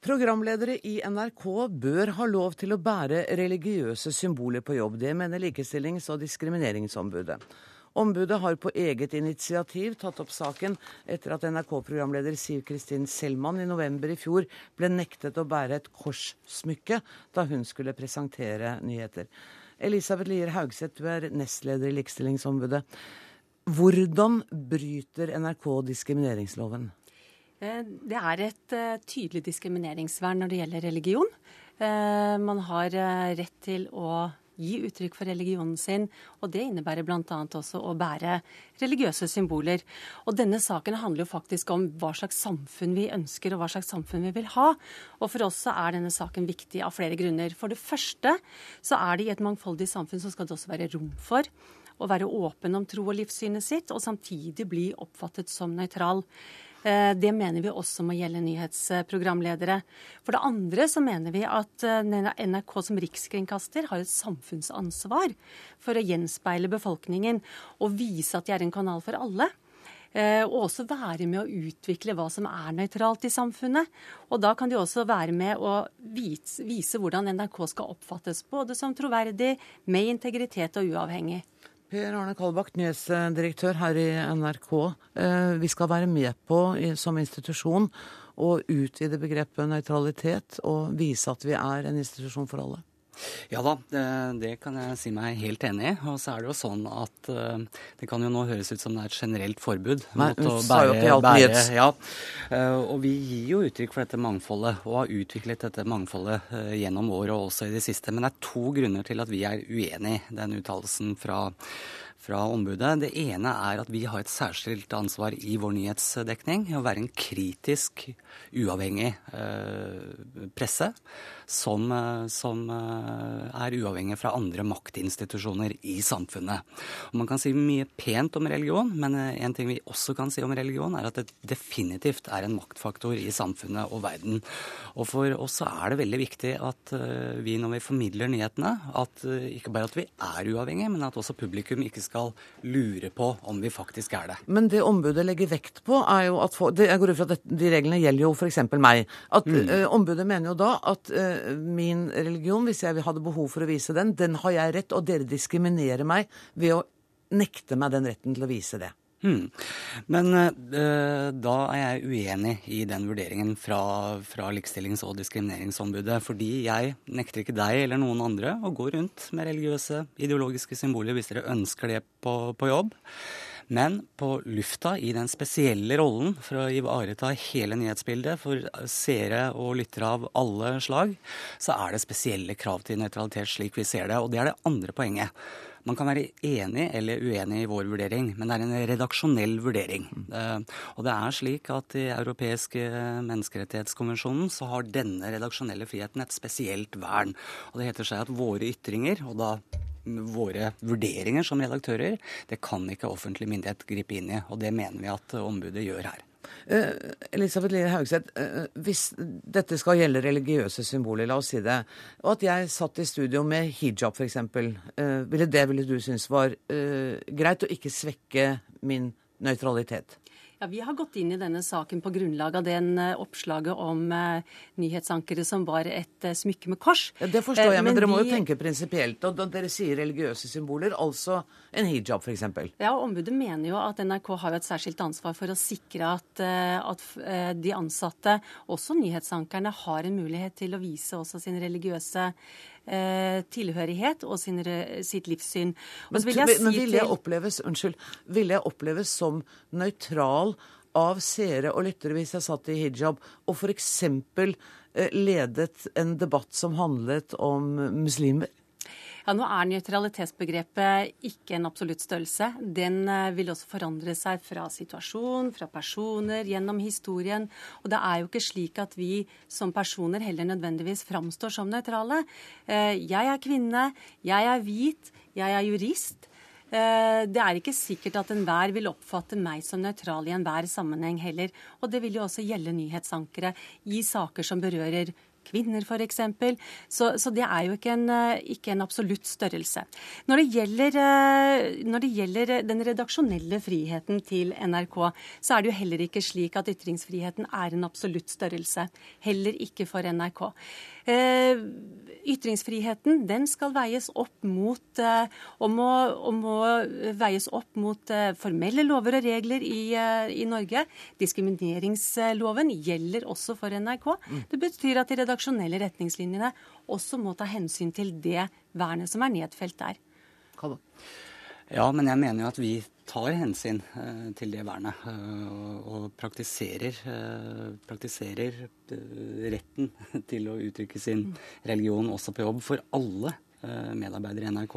Programledere i NRK bør ha lov til å bære religiøse symboler på jobb. Det mener Likestillings- og diskrimineringsombudet. Ombudet har på eget initiativ tatt opp saken etter at NRK-programleder Siv Kristin Selman i november i fjor ble nektet å bære et korssmykke da hun skulle presentere nyheter. Elisabeth Lier Haugseth, du er nestleder i Likestillingsombudet. Hvordan bryter NRK diskrimineringsloven? Eh, Det er et eh, tydelig diskrimineringsvern når det gjelder religion. Eh, Man har rett til å gi uttrykk for religionen sin, og det innebærer bl.a. også å bære religiøse symboler. Og denne saken handler jo faktisk om hva slags samfunn vi ønsker, og hva slags samfunn vi vil ha. Og for oss så er denne saken viktig av flere grunner. For det første så er det i et mangfoldig samfunn så skal det også være rom for å være åpen om tro og livssynet sitt, og samtidig bli oppfattet som nøytral. Eh, Det mener vi også må gjelde nyhetsprogramledere. For det andre så mener vi at eh, NRK som rikskringkaster har et samfunnsansvar for å gjenspeile befolkningen og vise at de er en kanal for alle. Eh, Og også være med å utvikle hva som er nøytralt i samfunnet. Og da kan de også være med å vise, vise hvordan NRK skal oppfattes, både som troverdig, med integritet og uavhengig. Per Arne Kalbakk, nyhetsdirektør her i NRK. Eh, Vi skal være med på som institusjon å utvide begrepet nøytralitet og vise at vi er en institusjon for alle. Ja da, det, det kan jeg si meg helt enig i. Og så er det jo sånn at eh, det kan jo nå høres ut som det er et generelt forbud. Nei, mot å bære, nyhets. ja. Eh, og vi gir jo uttrykk for dette mangfoldet, og har utviklet dette mangfoldet eh, gjennom året og også i det siste. Men det er to grunner til at vi er uenig i den uttalelsen fra fra ombudet. Det ene er at vi har et særskilt ansvar i vår nyhetsdekning å være en kritisk, uavhengig eh, presse som, eh, som, eh, er uavhengig fra andre maktinstitusjoner i samfunnet. Og man kan si mye pent om religion, men eh, en ting vi også kan si om religion, er at det definitivt er en maktfaktor i samfunnet og verden. Og for oss er det veldig viktig at vi når vi formidler nyhetene, at ikke bare at vi er uavhengige, men at også publikum ikke skal lure på om vi faktisk er det. Men det ombudet legger vekt på, er jo at for, det, Jeg går ut fra at de reglene gjelder jo f.eks. meg. At mm. uh, Ombudet mener jo da at uh, min religion, hvis jeg hadde behov for å vise den, den har jeg rett, og dere diskriminerer meg ved å nekte meg den retten til å vise det. Hmm. Men uh, da er jeg uenig i den vurderingen fra, fra Likestillings- og diskrimineringsombudet. Fordi jeg nekter ikke deg eller noen andre å gå rundt med religiøse, ideologiske symboler hvis dere ønsker det på, på jobb. Men på lufta, i den spesielle rollen for å ivareta hele nyhetsbildet for seere og lyttere av alle slag, så er det spesielle krav til nøytralitet slik vi ser det. Og det er det andre poenget. Man kan være enig eller uenig i vår vurdering, men det er en redaksjonell vurdering. Mm. Og det er slik at i europeiske menneskerettighetskonvensjonen så har denne redaksjonelle friheten et spesielt vern. Og det heter seg at våre ytringer, og da våre vurderinger som redaktører, det kan ikke offentlig myndighet gripe inn i. Og det mener vi at ombudet gjør her. Uh, Elisabeth Lille Haugseth, uh, hvis dette skal gjelde religiøse symboler, la oss si det, og at jeg satt i studio med hijab f.eks., uh, ville det ville du synes var uh, greit å ikke svekke min nøytralitet? Ja, Vi har gått inn i denne saken på grunnlag av den uh, oppslaget om uh, nyhetsankere som var et uh, smykke med kors. Ja, Det forstår jeg, men, men dere må jo tenke prinsipielt. Og dere sier religiøse symboler, altså en hijab f.eks. Ja, og Ombudet mener jo at NRK har et særskilt ansvar for å sikre at, at de ansatte, også nyhetsankerne, har en mulighet til å vise også sin religiøse eh, tilhørighet og sin, sitt livssyn. Men, vil jeg, men vil jeg oppleves, unnskyld, vil jeg oppleves som nøytral av seere og lyttere hvis jeg satt i hijab og f.eks. Eh, ledet en debatt som handlet om muslimer? Ja, Nå er nøytralitetsbegrepet ikke en absolutt størrelse. Den eh, vil også forandre seg fra situasjon, fra personer, gjennom historien. Og det er jo ikke slik at vi som personer heller nødvendigvis framstår som nøytrale. Eh, jeg er kvinne, jeg er hvit, jeg er jurist. Eh, det er ikke sikkert at enhver vil oppfatte meg som nøytral i enhver sammenheng heller. Og det vil jo også gjelde nyhetsankere i saker som berører kvinner f.eks. Så, så det er jo ikke en, eh, ikke en absolutt størrelse. Når det, gjelder, eh, når det, gjelder, den redaksjonelle friheten til NRK, så er det jo heller ikke slik at ytringsfriheten er en absolutt størrelse. Heller ikke for NRK. Eh, ytringsfriheten den skal veies opp mot eh, og må, og må veies opp mot eh, formelle lover og regler i, i, Norge. Diskrimineringsloven gjelder også for NRK. Mm. Det betyr at de redaksjonelle retningslinjene også må ta hensyn til det vernet som er nedfelt der. Ja, men jeg mener jo at vi tar hensyn eh, til det vernet. Eh, og, praktiserer, eh, praktiserer, retten til å uttrykke sin religion også på jobb for alle medarbeidere i NRK.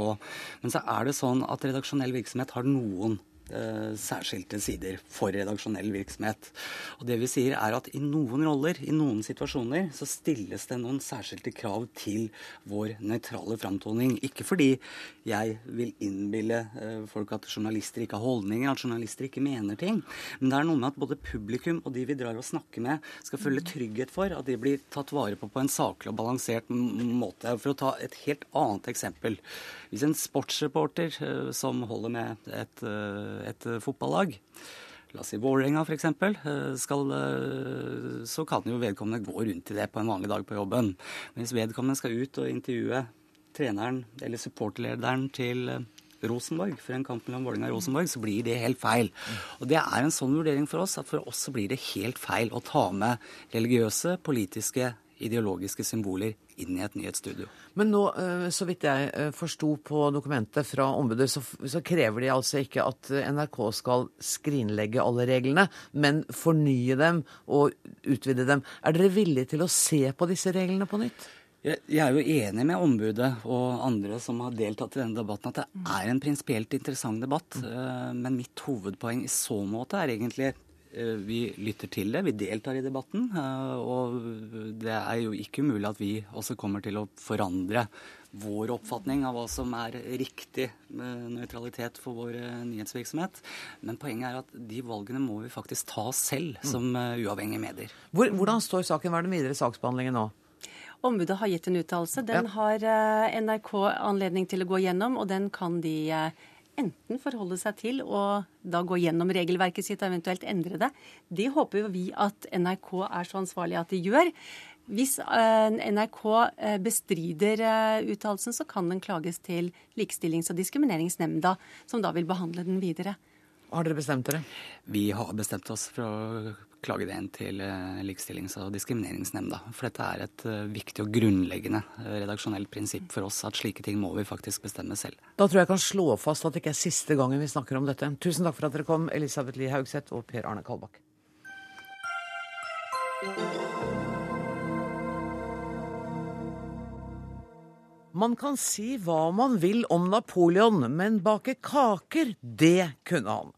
Men så er det sånn at redaksjonell virksomhet har noen særskilte sider for redaksjonell virksomhet. Og det vi sier er at i noen roller, i noen situasjoner, så stilles det noen særskilte krav til vår nøytrale framtoning. Ikke fordi jeg vil innbille eh, folk at journalister ikke har holdninger, at journalister ikke mener ting. Men det er noe med at både publikum og de vi drar og snakker med, skal føle trygghet for at de blir tatt vare på på en saklig og balansert måte. For å ta et helt annet eksempel. Hvis en sportsreporter eh, som holder med et et eh, fotballag, la oss si Vålerenga f.eks., eh, så kan jo vedkommende gå rundt i det på en vanlig dag på jobben. Men hvis vedkommende skal ut og intervjue treneren eller supporterlederen til eh, Rosenborg, for en kamp mellom Vålerenga og Rosenborg, så blir det helt feil. Og Det er en sånn vurdering for oss at for oss så blir det helt feil å ta med religiøse, politiske, ideologiske symboler inn i et nyhetsstudio. Men nå, eh, så vidt jeg eh, forsto på dokumentet fra ombudet, så, så, krever de altså ikke at NRK skal skrinlegge alle reglene, men fornye dem og utvide dem. Er dere villige til å se på disse reglene på nytt? Jeg, jeg er jo enig med ombudet og andre som har deltatt i denne debatten, at det er en prinsipielt interessant debatt. Eh, Men mitt hovedpoeng i så måte er egentlig eh, vi lytter til det, vi deltar i debatten. eh, Og det er jo ikke umulig at vi også kommer til å forandre vår oppfatning av hva som er riktig nøytralitet for vår eh, nyhetsvirksomhet. Men poenget er at de valgene må vi faktisk ta selv som eh, uavhengige medier. Hvor, hvordan står saken? Hva er den videre saksbehandlingen nå? Ombudet har gitt en uttalelse. Den Ja. har eh, NRK anledning til å gå gjennom, og den kan de eh, enten forholde seg til og da gå gjennom regelverket sitt og eventuelt endre det. Det håper jo vi at NRK er så ansvarlig at de gjør. Hvis eh, NRK eh, bestrider eh, uttalelsen, så kan den klages til Likestillings- og diskrimineringsnemnda, som da vil behandle den videre. Har dere bestemt dere? Vi har bestemt oss for å klage det inn til eh, Likestillings- og diskrimineringsnemnda. For dette er et eh, viktig og grunnleggende eh, redaksjonelt prinsipp for oss at slike ting må vi faktisk bestemme selv. Da tror jeg jeg kan slå fast at det ikke er siste gangen vi snakker om dette. Tusen takk for at dere kom, Elisabeth Lie Haugseth og Per Arne Kalbakk. Man kan si hva man vil om Napoleon, men bake kaker, det kunne han.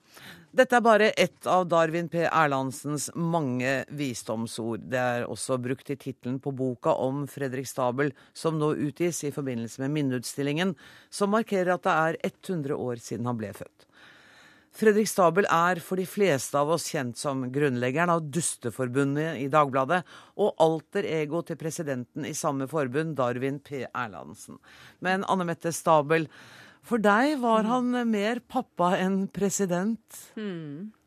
Dette er bare ett av Darwin P. Erlandsens mange visdomsord. Det er også brukt i tittelen på boka om Fredrik Stabel, som nå utgis i forbindelse med minneutstillingen, som markerer at det er 100 år siden han ble født. Fredrik Stabel er for de fleste av oss kjent som grunnleggeren av Dusteforbundet i Dagbladet, og alter ego til presidenten i samme forbund, Darwin P. Erlandsen. Men Anne Mette Stabel, for deg var han mer pappa enn president?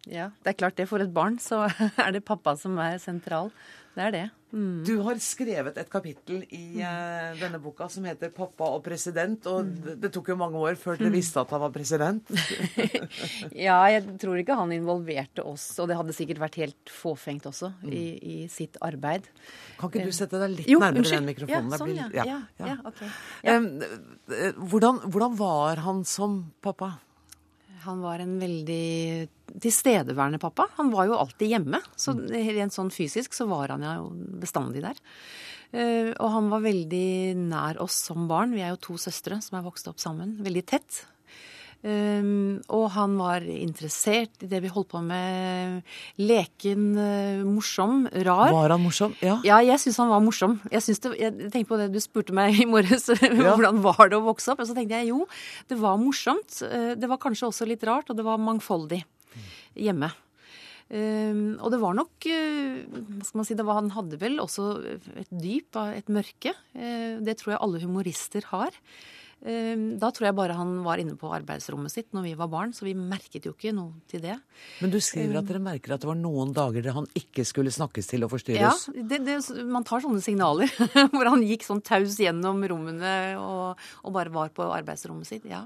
Ja, det er klart det. For et barn så er det pappa som er sentral. Det er det. Du har skrevet et kapittel i uh, denne boka som heter 'Pappa og president', og det, det tok jo mange år før dere visste at han var president. Ja, jeg tror ikke han involverte oss, og det hadde sikkert vært helt fåfengt også, i, i sitt arbeid. Kan ikke du sette deg litt Jo, nærmere unnskyld. den mikrofonen? Ja, sånn, blir- ja. Ja, ja, okay. Eh, hvordan, hvordan var han som pappa? Han var en veldig tilstedeværende pappa. Han var jo alltid hjemme. Så rent sånn fysisk så var han jo bestandig der. Eh, Og han var veldig nær oss som barn. Vi er jo to søstre som er vokst opp sammen. Veldig tett. Um, og han var interessert i det vi holdt på med. Leken, eh, morsom, rar. Var han morsom? Ja. Ja, jeg syns han var morsom. Jeg, det, jeg tenkte på det du spurte meg i morges, hvordan var det å vokse opp? Og så tenkte jeg jo, det var morsomt. Eh, Det var kanskje også litt rart, og det var mangfoldig hjemme. Um, og det var nok eh, hva skal man si, var, Han hadde vel også et dyp, et mørke. Eh, det tror jeg alle humorister har. Um, da tror jeg bare han var inne på arbeidsrommet sitt når vi var barn, så vi merket jo ikke noe til det. Men du skriver at dere merker at det var noen dager der han ikke skulle snakkes til og Ja, forstyrres. det, det, man tar sånne signaler. Hvor han gikk sånn taus gjennom rommene og, og bare var på arbeidsrommet sitt. Ja.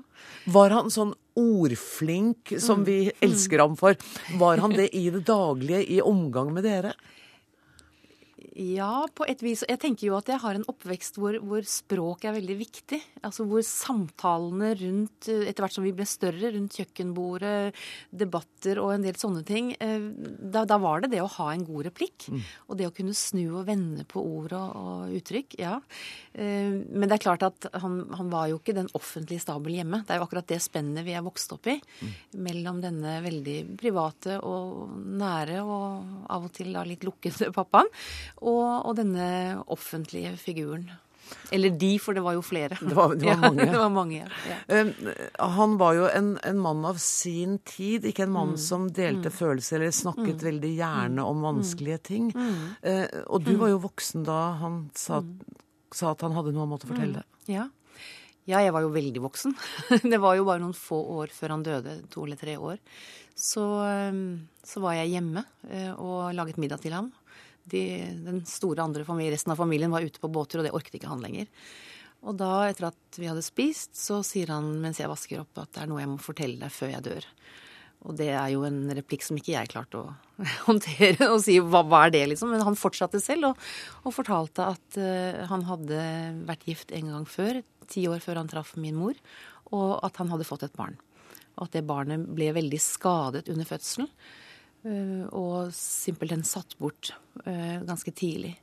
Var han sånn ordflink som Mm. vi elsker ham for? Var han det i det daglige i omgang med dere? Ja, på et vis. Jeg tenker jo at jeg har en oppvekst hvor, hvor språk er veldig viktig. Altså hvor samtalene rundt, eh, etter hvert som vi ble større, rundt kjøkkenbordet, debatter og en del sånne ting, eh, da, da var det det å ha en god replikk. Og det å kunne snu og vende på ord og, og uttrykk, ja. Eh, Men det er klart at han, han var jo ikke den offentlige stabel hjemme. Det er jo akkurat det spennet vi er vokst opp i. Mellom denne veldig private og nære og av og til da litt lukkede pappaen, og, og denne offentlige figuren. Eller de, for det var jo flere. Det var- det var Ja, mange. det var mange, ja. ja. Eh, Han var jo en, en mann av sin tid, ikke en mann som delte følelser eller snakket veldig gjerne om vanskelige ting. Eh, og du var jo voksen da han sa, sa at han hadde noe han måtte fortelle. Ja. ja, jeg var jo veldig voksen. Det var jo bare noen få år før han døde, to eller tre år. Så, så var jeg hjemme øh, og laget middag til ham. De, den store andre familien, resten av familien var ute på båttur, og det orket ikke han lenger. Og da, etter at vi hadde spist, så sier han mens jeg vasker opp, at det er noe jeg må fortelle deg før jeg dør. Og det er jo en replikk som ikke jeg klarte å håndtere og si hva, hva er det, liksom. Men han fortsatte selv og, og fortalte at uh, han hadde vært gift en gang før, ti år før han traff min mor, og at han hadde fått et barn. Og at det barnet ble veldig skadet under fødselen. Eh, og simpelthen satt bort eh, ganske tidlig.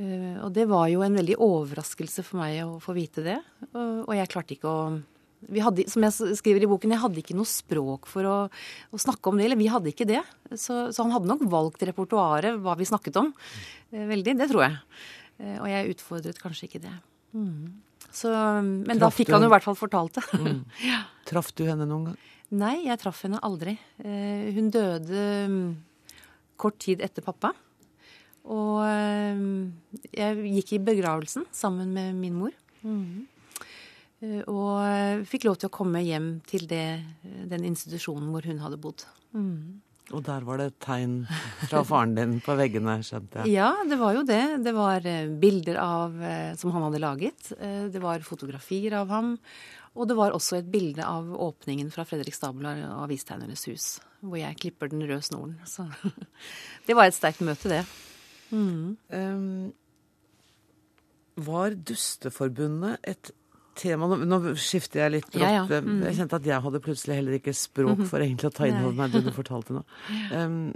Eh, og det var jo en veldig overraskelse for meg å få vite det. Og, jeg klarte ikke å hadde, Som jeg skriver i boken, jeg hadde ikke noe språk for å, å snakke om det. Eller vi hadde ikke det. Så, så han hadde nok valgt repertoaret, hva vi snakket om. Veldig. Det tror jeg. Og jeg utfordret kanskje ikke det. Mm. Så, men Traff da fikk han jo i hvert fall fortalt det. Mm. ja. Traff du henne noen gang? Nei, jeg traff henne aldri. Hun døde mm, kort tid etter pappa. Og eh, jeg gikk i begravelsen sammen med min mor. Mm. Og fikk lov til å komme hjem til det, den institusjonen hvor hun hadde bodd. Mm. Og der var det et tegn fra faren din på veggene, skjønte jeg. Ja, det var jo det. Det var bilder av, som han hadde laget. Det var fotografier av ham. Og det var også et bilde av åpningen fra Fredrik Stabel av Avistegnernes hus, hvor jeg klipper den røde snoren. Så det var et sterkt møte, det. Mm. Um, var Dusteforbundet et tema Nå, nå skifter jeg litt brått. Ja, ja. Mm. Jeg kjente at jeg hadde plutselig heller ikke språk mhm. for egentlig å ta inn over meg det du fortalte nå. Um,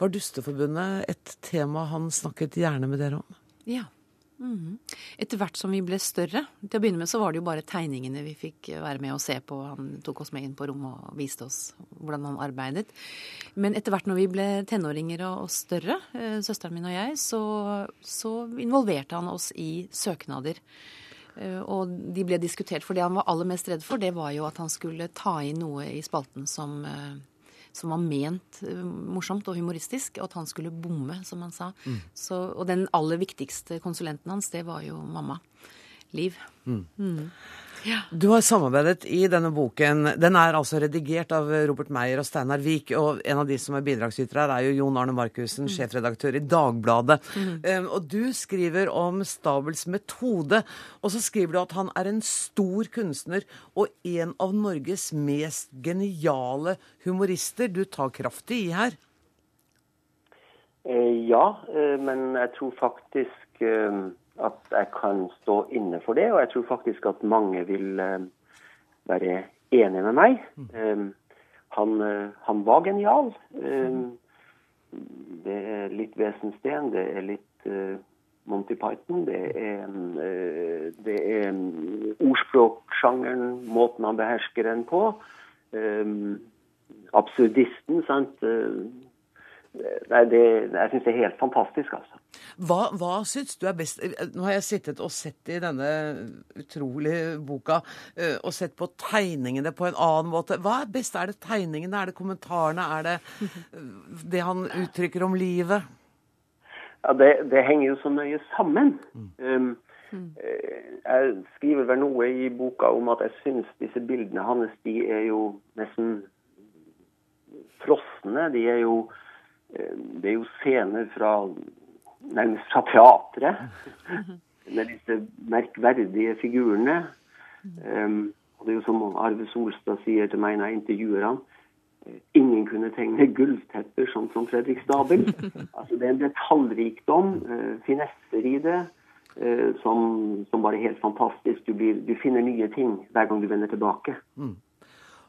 var Dusteforbundet et tema han snakket gjerne med dere om? Ja. Mm. Etter hvert som vi ble større Til å begynne med så var det jo bare tegningene vi fikk være med og se på. Han tok oss med inn på rommet og viste oss hvordan han arbeidet. Men etter hvert når vi ble tenåringer og, større, eh, søsteren min og jeg, så, så involverte han oss i søknader. Eh, og de ble diskutert. For det han var aller mest redd for, det var jo at han skulle ta inn noe i spalten som eh, som var ment eh, morsomt og humoristisk, og at han skulle bomme, som han sa. Mm. Så, og den aller viktigste konsulenten hans, det var jo mamma. Liv. Mm. Ja. Du har samarbeidet i denne boken. Den er altså redigert av Robert Meyer og Steinar Vik. Og en av de som er bidragsytere her, er jo Jon Arne Markussen, mm. sjefredaktør i Dagbladet. Mm. Um, og du skriver om Stabels metode. Og så skriver du at han er en stor kunstner og en av Norges mest geniale humorister. Du tar kraftig i her. Eh, ja, eh, men jeg tror faktisk eh, at jeg kan stå inne for det. Og jeg tror faktisk at mange vil uh, være enige med meg. Um, han, uh, han, var genial. Det er litt Wesensten, det er litt Monty Python. Det er, det er ordspråksjangeren, måten han behersker den på. Absurdisten, sant. Nei, det, jeg syns det er helt fantastisk, altså. Hva, hva syns du er best Nå har jeg sittet og sett i denne utrolige boka uh, og sett på tegningene på en annen måte. Hva er best? Er det tegningene, er det kommentarene, er det det han uttrykker om livet? Ja, det, det henger jo så nøye sammen. Um, jeg skriver vel noe i boka om at jeg syns disse bildene hans de er jo nesten frosne. De er jo det er jo scener fra nærmest fra teatret. Med disse merkverdige figurene. Um, og det er jo som Arve Solstad sier til meg når jeg intervjuer han. Eh, ingen kunne tegne gulvtepper sånn som Fredrik Stabel. Altså, det er en detaljrikdom, uh, finesser i det, uh, som, som, bare er helt fantastisk. Du, blir, du, finner nye ting hver gang du vender tilbake. Mm.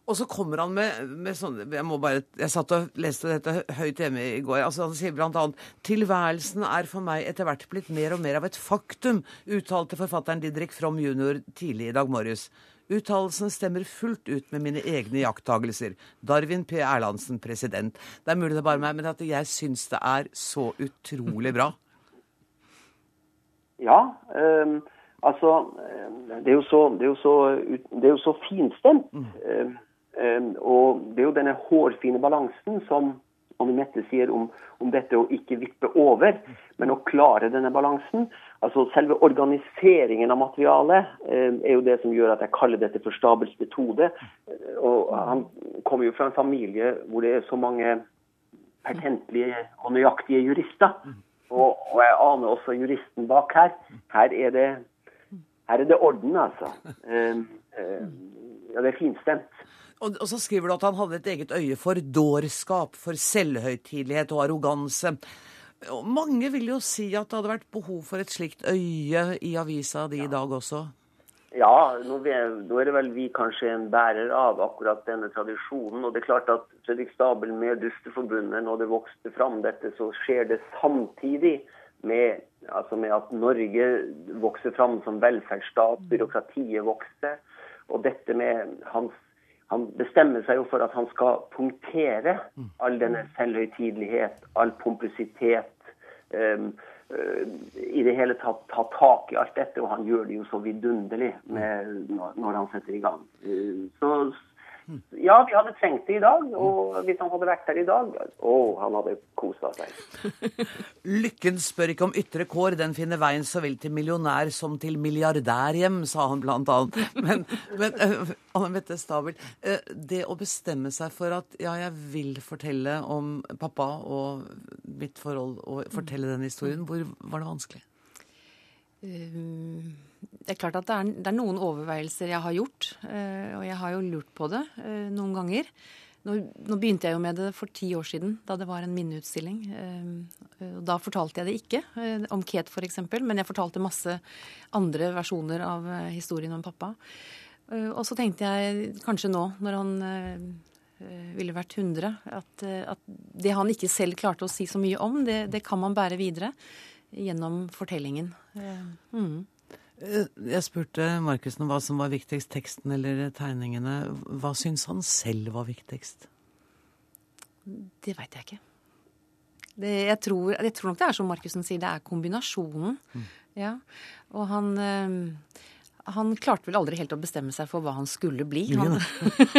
Og så kommer han med, med sånne jeg, må bare, jeg satt og leste dette høyt hjemme i går. altså Han sier bl.a.: Tilværelsen er for meg etter hvert blitt mer og mer av et faktum, uttalte forfatteren Didrik From jr. tidlig i dag morges. Uttalelsen stemmer fullt ut med mine egne jakttagelser. Darwin P. Erlandsen, president. Det er mulig det er bare meg, men at jeg syns det er så utrolig bra. Ja. Um, altså det er, jo så, det, er jo så, det er jo så finstemt. Mm. Ehm, og det er jo denne hårfine balansen som Anne sier om, om, dette å ikke vippe over, men å klare denne balansen. Altså Selve organiseringen av materialet eh, er jo det som gjør at jeg kaller dette for Stabels metode. Og Han kommer jo fra en familie hvor det er så mange pertentlige og nøyaktige jurister. Og, og jeg aner også juristen bak her. Her er det, her er det orden, altså. Eh, eh, ja, det er finstemt. Og, og, så skriver du at han hadde et eget øye for dårskap, for selvhøytidelighet og arroganse. Og mange vil jo si at det hadde vært behov for et slikt øye i avisa di ja. i dag også? Ja, nå er det vel vi kanskje en bærer av akkurat denne tradisjonen. Og det er klart at Fredrik Stabel med Dusteforbundet, når det vokste fram dette, så skjer det samtidig med, altså med at Norge vokser fram som velferdsstat, byråkratiet vokser. Og dette med hans Han bestemmer seg jo for at han skal punktere all denne selvhøytidelighet, all pompøsitet. Um, uh, I det hele tatt ta tak i alt dette, og han gjør det jo så vidunderlig med, når, når han setter i gang. Uh, så ja, vi hadde trengt det i dag. Og hvis han hadde vært her i dag, å, han hadde kosa seg. Lykken spør ikke om ytre kår, den finner veien så vel til millionær som til milliardærhjem, sa han blant annet. Men, men uh, Anne Mette Stabel, uh, det å bestemme seg for at ja, jeg vil fortelle om pappa og mitt forhold, og fortelle den historien, hvor var det vanskelig? Uh, det er klart at det er, det er, noen overveielser jeg har gjort, og jeg har jo lurt på det noen ganger. Nå, nå, begynte jeg jo med det for ti år siden, da det var en minneutstilling. Da fortalte jeg det ikke, om Ket f.eks., men jeg fortalte masse andre versjoner av historien om pappa. Og så tenkte jeg kanskje nå, når han ville vært 100, at, at det han ikke selv klarte å si så mye om, det, det kan man bære videre gjennom fortellingen. Mm. Jeg spurte Markussen hva som var viktigst, teksten eller tegningene. Hva syns han selv var viktigst? Det veit jeg ikke. Det, jeg, tror, jeg, tror, nok det er som Markussen sier, det er kombinasjonen. Mm. Ja. Og han han klarte vel aldri helt å bestemme seg for hva han skulle bli. Han,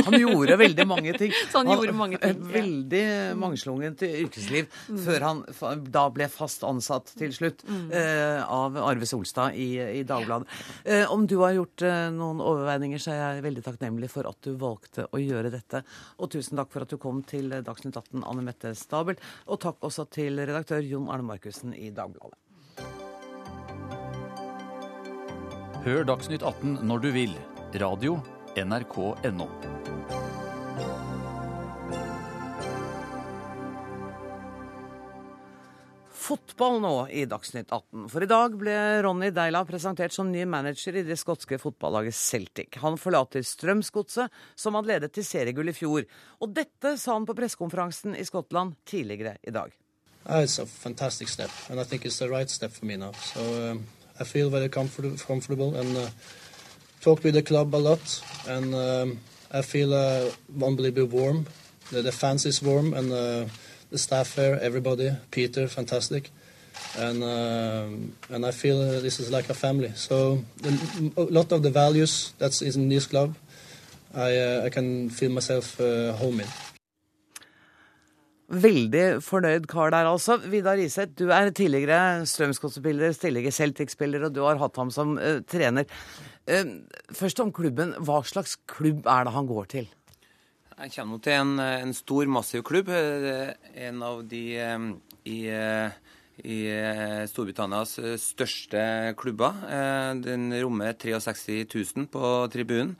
han gjorde veldig mange ting. Så han, han gjorde mange ting. Ja. Veldig mangslungent yrkesliv mm. før han da ble fast ansatt til slutt mm. eh, av Arve Solstad i, i Dagbladet. Eh, om du har gjort eh, noen overveininger, så er jeg veldig takknemlig for at du valgte å gjøre dette. Og tusen takk for at du kom til Dagsnytt 18, Anne Mette Stabel. Og takk også til redaktør Jon Arne Markussen i Dagbladet. Hør Dagsnytt 18 når du vil. Radio NRK.no. Fotball nå i Dagsnytt 18. For i dag ble Ronny Deila presentert som ny manager i det skotske fotballaget Celtic. Han forlater Strømsgodset, som hadde ledet til seriegull i fjor. Og dette sa han på pressekonferansen i Skottland tidligere i dag. Uh, it's a fantastic step, and I think it's the right step for me now. So um, I feel very comfort comfortable and uh, talked with the club a lot, and um, I feel uh, unbelievably warm. The, the fans is warm, and uh, the staff here, everybody, Peter, fantastic, and uh, and I feel uh, this is like a family. So a lot of the values that's in this club, I uh, I can feel myself uh, home in. Veldig fornøyd kar der, altså. Vidar Iseth, du er tidligere Strømsgodset-spiller, tidligere Celtic-spiller, og du har hatt ham som uh, trener. Uh, først om klubben. Hva slags klubb er det han går til? Jeg kommer til en, en stor, massiv klubb. En av de um, i, i Storbritannias største klubber. Den rommer 63 000 på tribunen.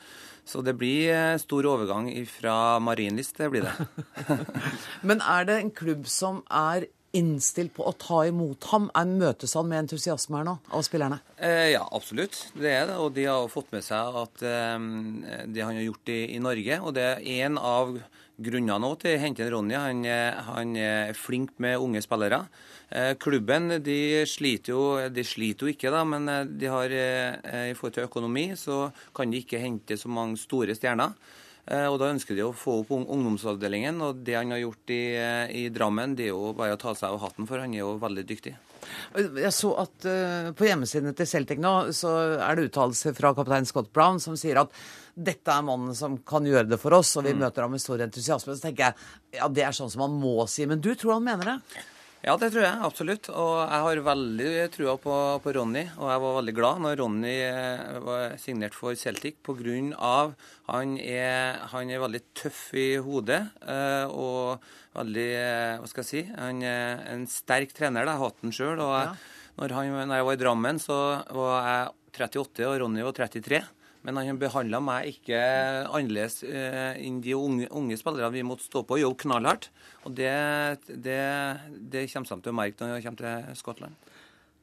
Så det blir eh, stor overgang fra Marienlyst, det blir det. Men er det en klubb som er innstilt på å ta imot ham? Er Møtes han med entusiasme her nå, av spillerne? Eh, ja, absolutt. Det er det. Og de har fått med seg at eh, det han har gjort i, i, Norge. Og det er en av grunnene nå til å hente Ronny. Han, han er flink med unge spillere. Eh, klubben de sliter, jo, de sliter jo ikke, da, men eh, de har, eh, i forhold til økonomi så kan de ikke hente så mange store stjerner. Og Da ønsker de å få opp ungdomsavdelingen. og Det han har gjort i, i Drammen, det er jo bare å ta seg av hatten, for han er jo veldig dyktig. Jeg så at uh, På hjemmesidene til Celtic nå så er det uttalelser fra kaptein Scott Brown som sier at dette er mannen som kan gjøre det for oss, og vi mm. møter ham med stor entusiasme. Så tenker jeg ja, det er sånn som man må si. Men du tror han mener det? Ja, det tror jeg absolutt. Og jeg har veldig trua på, på, Ronny. Og jeg var veldig glad når Ronny eh, var signert for Celtic pga. Han, er, han er veldig tøff i hodet. Eh, og veldig eh, Hva skal jeg si? Han er en sterk trener. Jeg har hatt han sjøl. Og når, han, når jeg var i Drammen, så var jeg 38, og Ronny var 33. Men han behandla meg ikke annerledes enn de unge, unge spillerne vi måtte stå på og jobbe knallhardt. Og det, det, det kommer de til å merke når de kommer til Skottland.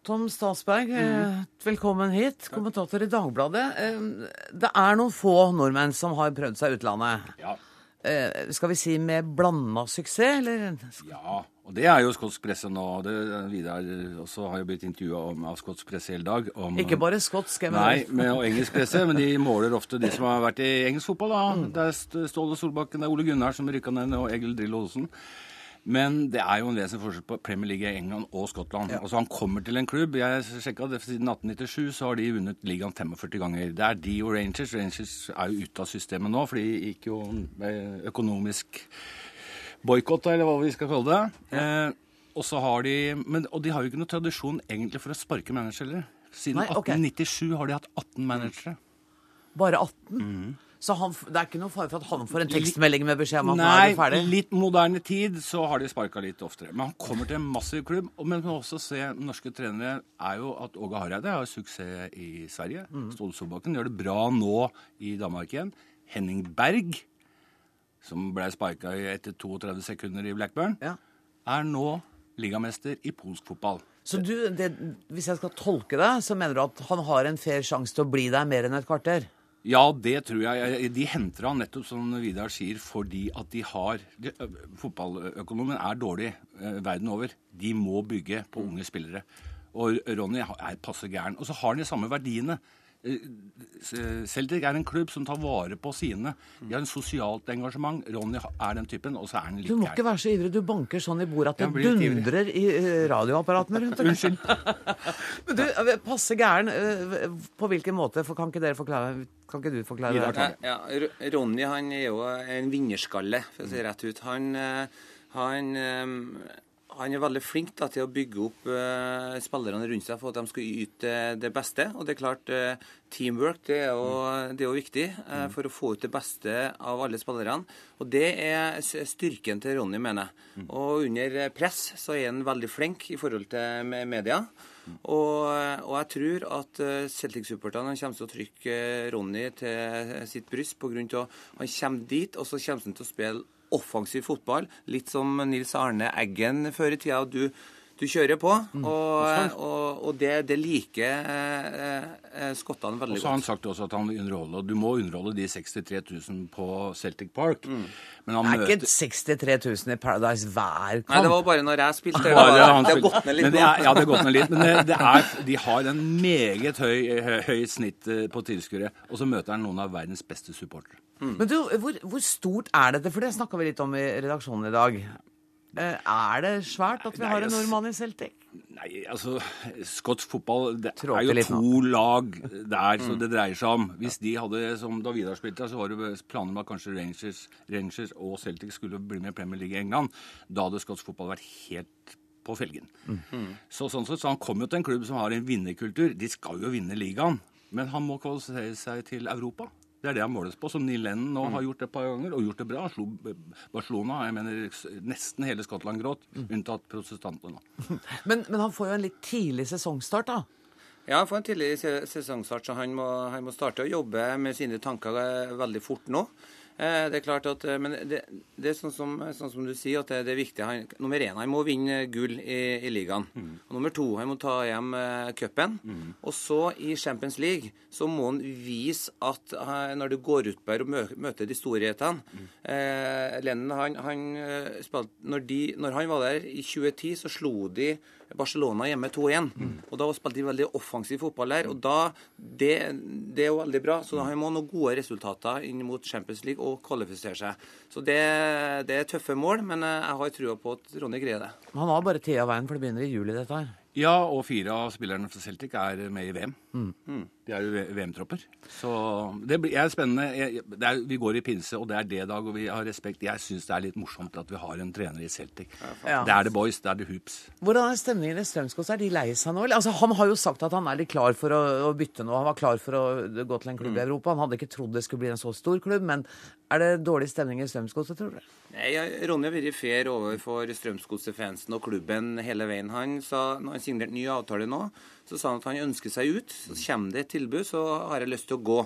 Tom Statsberg, mm. velkommen hit. Kommentator i Dagbladet. Eh, det er noen få nordmenn som har prøvd seg i utlandet. Ja. Eh, skal vi si med blanda suksess, eller? Ja, og det er jo skotsk presse nå. Det, Vidar også har jo blitt intervjua av skotsk presse hele dag. Om, Ikke bare skotsk, jeg Nei, med, og engelsk presse, men de måler ofte de som har vært i engelsk fotball. da. Mm. Det er Ståle Solbakken, det er Ole Gunnar som rykka ned, og Egil Drillo Olsen. Men det er jo en vesentlig forskjell på Premier League i England og Skottland. Altså Han kommer til en klubb. Jeg sjekka det, Siden 1897 så har de vunnet ligaen 45 ganger. Det er de og Rangers. Rangers er jo ute av systemet nå, for de gikk jo økonomisk boikott, eller hva vi skal kalle det. Eh, og så har de men, Og de har jo ikke noe tradisjon egentlig for å sparke managere heller. Siden Nei, okay. 1897 har de hatt 18 managere. Bare 18? Så han, det er ikke noe fare for at han får en tekstmelding med beskjed om at nå er Nei, du ferdig? litt moderne tid så har de sparka litt oftere. Men han kommer til en massiv klubb. Men også se norske trenere er jo at Åge Hareide har suksess i Sverige. Mm. Ståle Solbakken gjør det bra nå i Danmark igjen. Henning Berg, som ble sparka etter 32 sekunder i Blackburn, er nå ligamester i polsk fotball. Så du, det, hvis jeg skal tolke det, så mener du at han har en fair sjanse til å bli der mer enn et kvarter? Ja, det tror jeg. De henter han nettopp som Vidar sier, fordi at de har de, ø, Fotballøkonomien er dårlig eh, verden over. De må bygge på unge spillere. Og Ronny er passe gæren. Og så har han de samme verdiene. Eh, Celtic er en klubb som tar vare på sine. De har en sosialt engasjement. Ronny er den typen, og så er han litt Du må ikke være så ivrig. Du banker sånn i bordet at det dundrer i eh, radioapparatene rundt. Unnskyld. Men du, eh, passe gæren. eh, På hvilken måte? For kan ikke dere forklare Kan ikke du forklare det? Ja, ja, Ronny han er jo en vinnerskalle, for å si det rett ut. Han, eh, han, eh, han er veldig flink da, til å bygge opp uh, spillerne rundt seg for at de skal yte det beste. Og det er klart, uh, teamwork det er jo, det er jo viktig uh, for å få ut det beste av alle spillerne. Og det er styrken til Ronny, mener jeg. Og under press så er han veldig flink i forhold til me- media. Og, og jeg tror at Celtic-supporterne kommer til å trykke Ronny til sitt bryst av han kommer dit, og så kommer han til å spille offensiv fotball. Litt som Nils Arne Eggen før i tida. Du, du kjører på, og, og, og det, det liker eh, veldig godt. Og så har han sagt også at han vil underholde. Og du må underholde de 63 000 på Celtic Park. Men han Det er møter ikke 63 000 i Paradise hver kamp. Nei, det var bare når jeg spilte. Ja, Det han har gått ned litt Men det er, ja, det har gått ned litt. Men det, det er, de har en meget høy, høy, høy snitt eh, på tilskuere. Og så møter han noen av verdens beste supportere. Men du, hvor, hvor stort er dette? For det snakka vi litt om i redaksjonen i dag. Eh, Er det svært at vi Nei, har en nordmann i Celtic? Nei, altså Skotsk fotball Det Tråker er jo to lag der Mm. det dreier seg om. Hvis de hadde, som da Vidar spilte, så var det planer om at kanskje Rangers, Rangers og Celtic skulle bli med i Premier League i England. Da hadde skotsk fotball vært helt på felgen. Så, sånn sett, så han kom jo til en klubb som har en vinnerkultur. De skal jo vinne ligaen. Men han må kvalifisere seg til Europa. Det er det han måles på. Som Neil Lennon nå har gjort et par ganger, og gjort det bra. Han slo Barcelona. Jeg mener nesten hele Skottland gråt, unntatt protestantene. Men, men han får jo en litt tidlig sesongstart, da. Ja, han får en tidlig sesongstart, så han må, han må starte å jobbe med sine tanker eh, veldig fort nå. Eh, Det er klart at, eh, Men det, det er sånn som, sånn som du sier, at det, det er viktig. Han, nummer én, han må vinne gull i, i ligaen. Og nummer to, han må ta hjem eh, cupen. Og så i Champions League så må han vise at når du går ut der og mø, møter de storhetene eh, Lennon, han, han spilte, når, når han var der i 2010, så slo de Barcelona hjemme 2-1. Og da spilte de veldig offensiv fotball der. Og da, det, det er jo veldig bra. Så da har man noen gode resultater inn mot Champions League og kvalifisere seg. Så det, det er tøffe mål, men eh, jeg har trua på at Ronny greier det. Han har bare tida veien, for det begynner i juli, dette her. Ja, og fire av spillerne fra Celtic er med i VM. Mm. De er jo VM-tropper. Så det er spennende. Jeg, det er, vi går i pinse, og det er det dag, og vi har respekt. Jeg syns det er litt morsomt at vi har en trener i Celtic. Ja. Det er the boys, det er the hoops. Hvordan er stemningen i Strømsgods? Er de lei seg nå? Altså, han har jo sagt at han er litt klar for å, å bytte nå. Han var klar for å gå til en klubb i Europa. Han hadde ikke trodd det skulle bli en så stor klubb. Men er det dårlig stemning i Strømsgodset, tror du? Nei, Ronny har vært fair overfor Strømsgodset-fansen og klubben hele veien. Han sa, når han signerte ny avtale nå, så sa han at han ønsker seg ut. Så kommer det et tilbud, så har jeg lyst til å gå.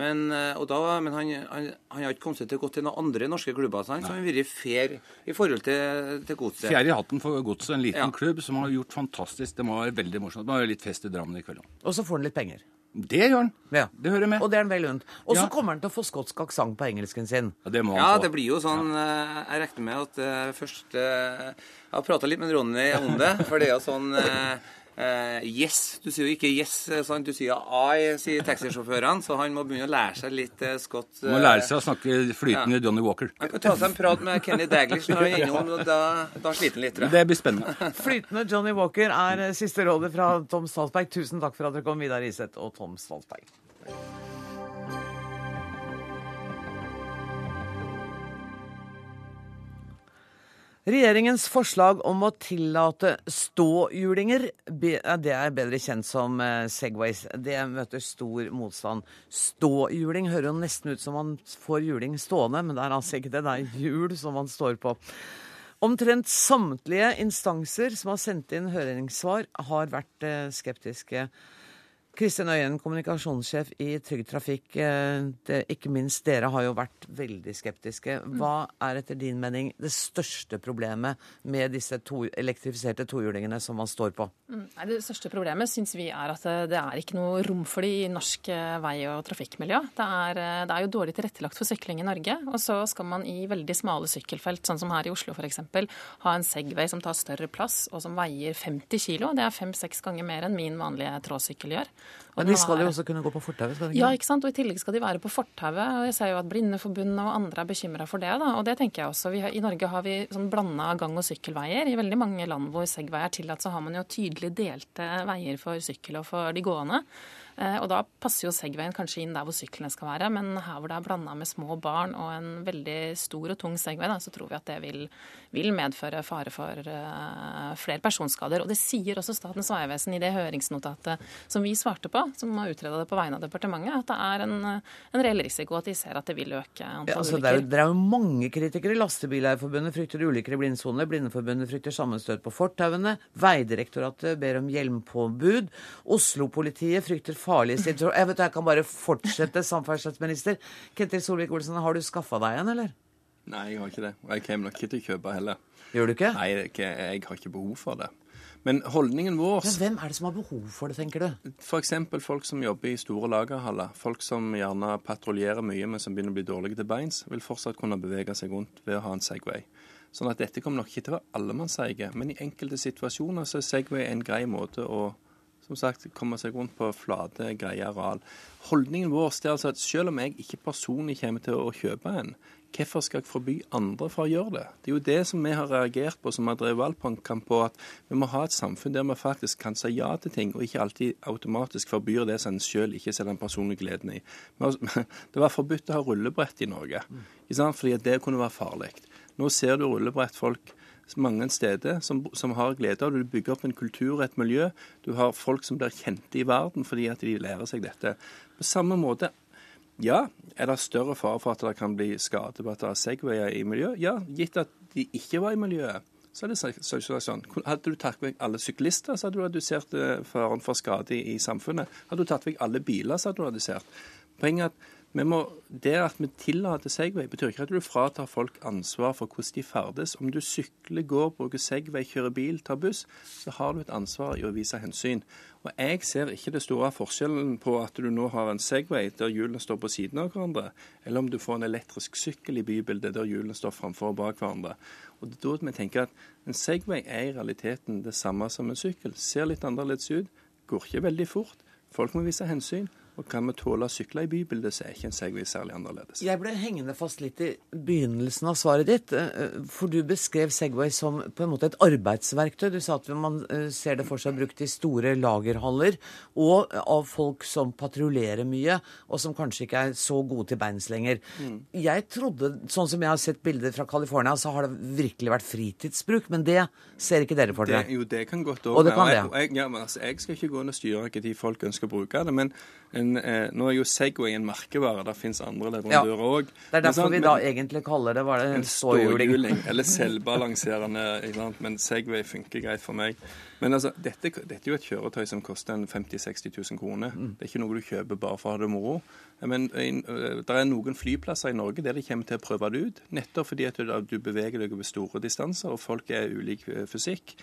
Men, eh, og da, men han, han, han har ikke kommet seg til å gå til noen andre norske klubber, så han, har vært fair i forhold til, til godset. Fjerde i hatten for Godset, en liten Ja. klubb som har gjort fantastisk. Det må være veldig morsomt. Det må være litt fest i Drammen i kveld òg. Og så får han litt penger. Det gjør han. Ja. Det hører med. Og det er han vel unnt. Og så Ja. kommer han til å få skotsk aksent på engelsken sin. Ja, det må Ja, få. det blir jo sånn ja. Jeg regner med at uh, først uh, Jeg har prata litt med Ronny om det, for det er jo sånn eh, eh, Yes. Du sier jo ikke yes, eh, sant? du sier I, sier taxisjåførene. Så han må begynne å lære seg litt uh, skott. Må lære seg å snakke flytende Johnny Walker. Han kan ta seg en prat med Kenny Daglish når han er innom, og da, da sliter han litt. tror jeg. Det blir spennende. Flytende Johnny Walker er siste rådet fra Tom Stalsberg. Tusen takk for at dere kom, Vidar Iseth og Tom Stalsberg. Regjeringens forslag om å tillate ståhjulinger, det er bedre kjent som eh, Segways, det møter stor motstand. Ståhjuling hører jo nesten ut som man får juling stående, men det er altså ikke det, det er hjul som man står på. Omtrent samtlige instanser som har sendt inn høringssvar, har vært eh, skeptiske. Kristin Øyen, kommunikasjonssjef i Trygg Trafikk. eh, Det, ikke minst dere har jo vært veldig skeptiske. Hva er etter din mening det største problemet med disse to, elektrifiserte tohjulingene som man står på? Mm. Det største problemet syns vi er at eh, det er ikke noe rom for det i norsk eh, vei- og trafikkmiljø. Det er, det er jo dårlig tilrettelagt for sykling i Norge. Og så skal man i veldig smale sykkelfelt, sånn som her i Oslo f.eks., ha en Segway som tar større plass og som veier 50 kg. Det er fem-seks ganger mer enn min vanlige tråsykkel gjør. Og Men de skal jo også kunne gå på fortauet? skal de ja, ikke? sant? Og i tillegg skal de være på fortauet. Og jeg ser jo at Blindeforbundet og andre er bekymra for det. da, Og det tenker jeg også. Vi har, I Norge har vi sånn blanda gang- og sykkelveier. I veldig mange land hvor Segway er tillatt, så har man jo tydelig delte veier for sykkel og for de gående. Eh, Og da passer jo Segwayen kanskje inn der hvor syklene skal være, men her hvor det er blanda med små barn og en veldig stor og tung Segway, da, så tror vi at det vil, vil medføre fare for uh, flere personskader. Og det sier også Statens vegvesen i det høringsnotatet som vi svarte på, som har utreda det på vegne av departementet, at det er en, en reell risiko at de ser at det vil øke antall Ja, altså, det, er jo, det er jo mange kritikere. Lastebileierforbundet frykter ulykker i blindsone. Blindeforbundet frykter sammenstøt på fortauene. Vegdirektoratet ber om hjelmpåbud. Oslo-politiet frykter farlige situasjoner. Jeg vet, jeg kan bare fortsette, samferdselsminister. Ketil Solvik-Olsen, har du skaffa deg en, eller? Nei, jeg har ikke det. Og jeg kommer nok ikke til å kjøpe heller. Gjør du ikke? Nei, ikke, jeg har ikke behov for det. Men holdningen vår Men hvem er det som har behov for det, tenker du? F.eks. folk som jobber i store lagerhaller. Folk som gjerne patruljerer mye, men som begynner å bli dårlige til beins, vil fortsatt kunne bevege seg rundt ved å ha en Segway. Sånn at dette kommer nok ikke til å være allemannseie, men i enkelte situasjoner så er Segway en grei måte å som sagt, komme seg rundt på flate, greie areal. Holdningen vår er altså at selv om jeg ikke personlig kommer til å kjøpe en, hvorfor skal jeg forby andre fra å gjøre det? Det er jo det som vi har reagert på, som har drevet valgkamp på, at vi må ha et samfunn der vi faktisk kan si ja til ting, og ikke alltid automatisk forbyr det som en selv ikke ser den personlige gleden i. Det var forbudt å ha rullebrett i Norge, ikke sant? fordi det kunne være farlig. Nå ser du rullebrettfolk mange steder som, som har glede av det. Du bygger opp en kultur og et miljø. Du har folk som blir kjente i verden fordi at de lærer seg dette. På samme måte ja, er det større fare for at det kan bli skade på at det er Segwayer i miljøet? Ja, gitt at de ikke var i miljøet. Så er det så- så- så- sånn. Hadde du tatt vekk alle syklister, så hadde du redusert eh, faren for skade i, samfunnet. Hadde du tatt vekk alle biler, så hadde du redusert. Poenget er at må, det at vi tillater Segway, betyr ikke at du fratar folk ansvar for hvordan de ferdes. Om du sykler, går, bruker Segway, kjører bil, tar buss, så har du et ansvar i å vise hensyn. Og Jeg ser ikke det store forskjellen på at du nå har en Segway der hjulene står på siden av hverandre, eller om du får en elektrisk sykkel i bybildet der hjulene står framfor og bak hverandre. Og det er da vi tenker at En Segway er i realiteten det samme som en sykkel. Ser litt annerledes ut, går ikke veldig fort. Folk må vise hensyn. Og kan vi tåle å sykle i bybildet, så er ikke en Segway særlig annerledes. Jeg ble hengende fast litt i begynnelsen av svaret ditt. eh, For du beskrev Segway som på en måte et arbeidsverktøy. Du sa at man eh, ser det for seg brukt i store lagerhaller, og av folk som patruljerer mye, og som kanskje ikke er så gode til beins lenger. Mm. Jeg trodde, sånn som jeg har sett bilder fra California, så har det virkelig vært fritidsbruk. Men det ser ikke dere for dere. jo, det kan godt kan være. det, Og jeg, ja, men altså, jeg skal ikke gå inn og styre de folk ønsker å bruke det, men en, eh, nå er jo Segway en merkevare. Det finnes andre leverandører òg. Det er derfor vi da egentlig kaller det var det En ståhjuling. ståhjuling, eller selvbalanserende. Men Segway funker greit for meg. Men altså, dette, dette er jo et kjøretøy som koster en 50 000-60 000 kroner. Mm. Det er ikke noe du kjøper bare for å ha det moro. Men det er noen flyplasser i Norge der de kommer til å prøve det ut. Nettopp fordi at du, du beveger deg over store distanser, og folk er ulik eh, fysikk.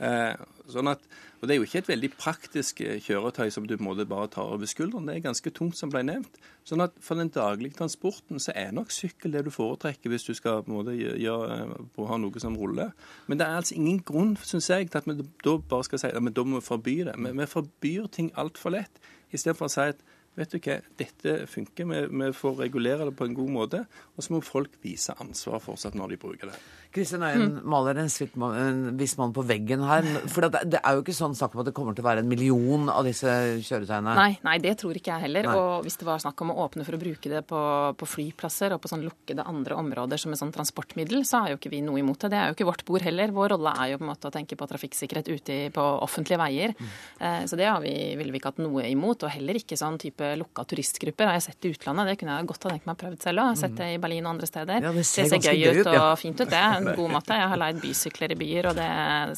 Eh, sånn at, og Det er jo ikke et veldig praktisk eh, kjøretøy som du på en måte bare tar over skulderen. Det er ganske tungt, som ble nevnt. Sånn at For den daglige transporten så er nok sykkel det du foretrekker hvis du skal på en måte gjøre, eh, ha noe som ruller. Men det er altså ingen grunn, syns jeg, til at vi da bare skal si at da må vi forby det. Vi, vi forbyr ting altfor lett, istedenfor å si at vet du hva, dette funker, vi, vi, får regulere det på en god måte. Og så må folk vise ansvar fortsatt når de bruker det. Kristin Øyen mm. maler en, en viss mann på veggen her. For det, det, er jo ikke sånn snakk om at det kommer til å være en million av disse kjøretøyene? Nei, nei det tror ikke jeg heller. Nei. Og hvis det var snakk om å åpne for å bruke det på, på flyplasser og på sånn lukkede andre områder som et sånn transportmiddel, så har jo ikke vi noe imot det. Det er jo ikke vårt bord heller. Vår rolle er jo på en måte å tenke på trafikksikkerhet ute på offentlige veier. Mm. Eh, så det har vi, ville vi ikke hatt noe imot. Og heller ikke sånn type lukka turistgrupper har jeg sett i utlandet. Det kunne jeg godt ha tenkt meg prøvd selv òg. Sett det i Berlin og andre steder. Ja, det ser, det ser gøy ut og ja. fint ut, det. Er En god måte. Jeg har leid bysykler i byer, og det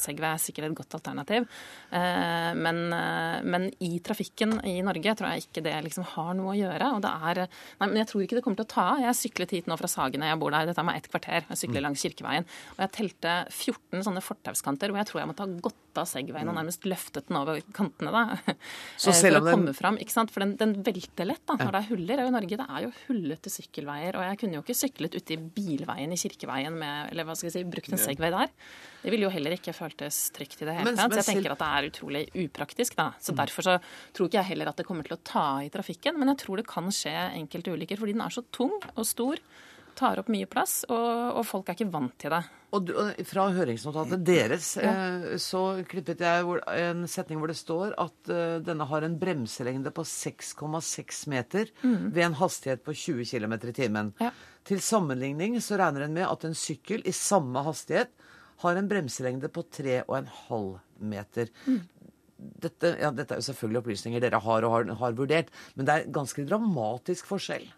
Segway er sikkert et godt alternativ. Eh, men, eh, men, i trafikken i Norge tror jeg ikke det liksom har noe å gjøre. og det er, nei, men Jeg tror ikke det kommer til å ta av. Jeg syklet hit nå fra Sagene, jeg bor der. Det tar meg ett kvarter. Jeg sykler mm. langs Kirkeveien. Og jeg telte 14 sånne fortauskanter hvor jeg tror jeg måtte ha gått av Segwayen og mm. nærmest løftet den over kantene da, Så selv om for å komme fram. ikke sant? For den, den velter lett da, når det er huller. Og i Norge det er jo hullete sykkelveier. Og jeg kunne jo ikke syklet ute i bilveien i Kirkeveien med, eller hva skal jeg si, brukt en Segway der. Det ville jo heller ikke føltes trygt i det hele tatt. Så jeg tenker at det er utrolig upraktisk. da. Så mm. Derfor så tror ikke jeg heller at det kommer til å ta i trafikken, men jeg tror det kan skje enkelte ulykker fordi den er så tung og stor tar opp mye plass, og, og, folk er ikke vant til det. Og du, Fra høringsnotatet deres ja. eh, så klippet jeg hvor, en setning hvor det står at uh, denne har en bremselengde på 6,6 meter mm. ved en hastighet på 20 km i timen. Ja. Til sammenligning så regner en med at en sykkel i samme hastighet har en bremselengde på 3,5 meter. Mm. Dette, ja, dette, er jo selvfølgelig opplysninger dere har og har, har vurdert, men det er ganske dramatisk forskjell.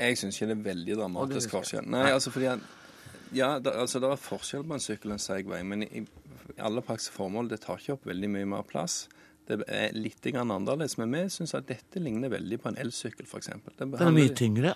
Jeg syns ikke det er veldig dramatisk forskjell. Nei, altså fordi at, ja, det, altså, det er forskjell på en sykkel og en Segway, men i, i alle praktiske formål det tar ikke opp veldig mye mer plass. Det er litt annerledes, men vi syns at dette ligner veldig på en elsykkel, f.eks. Den er mye tyngre?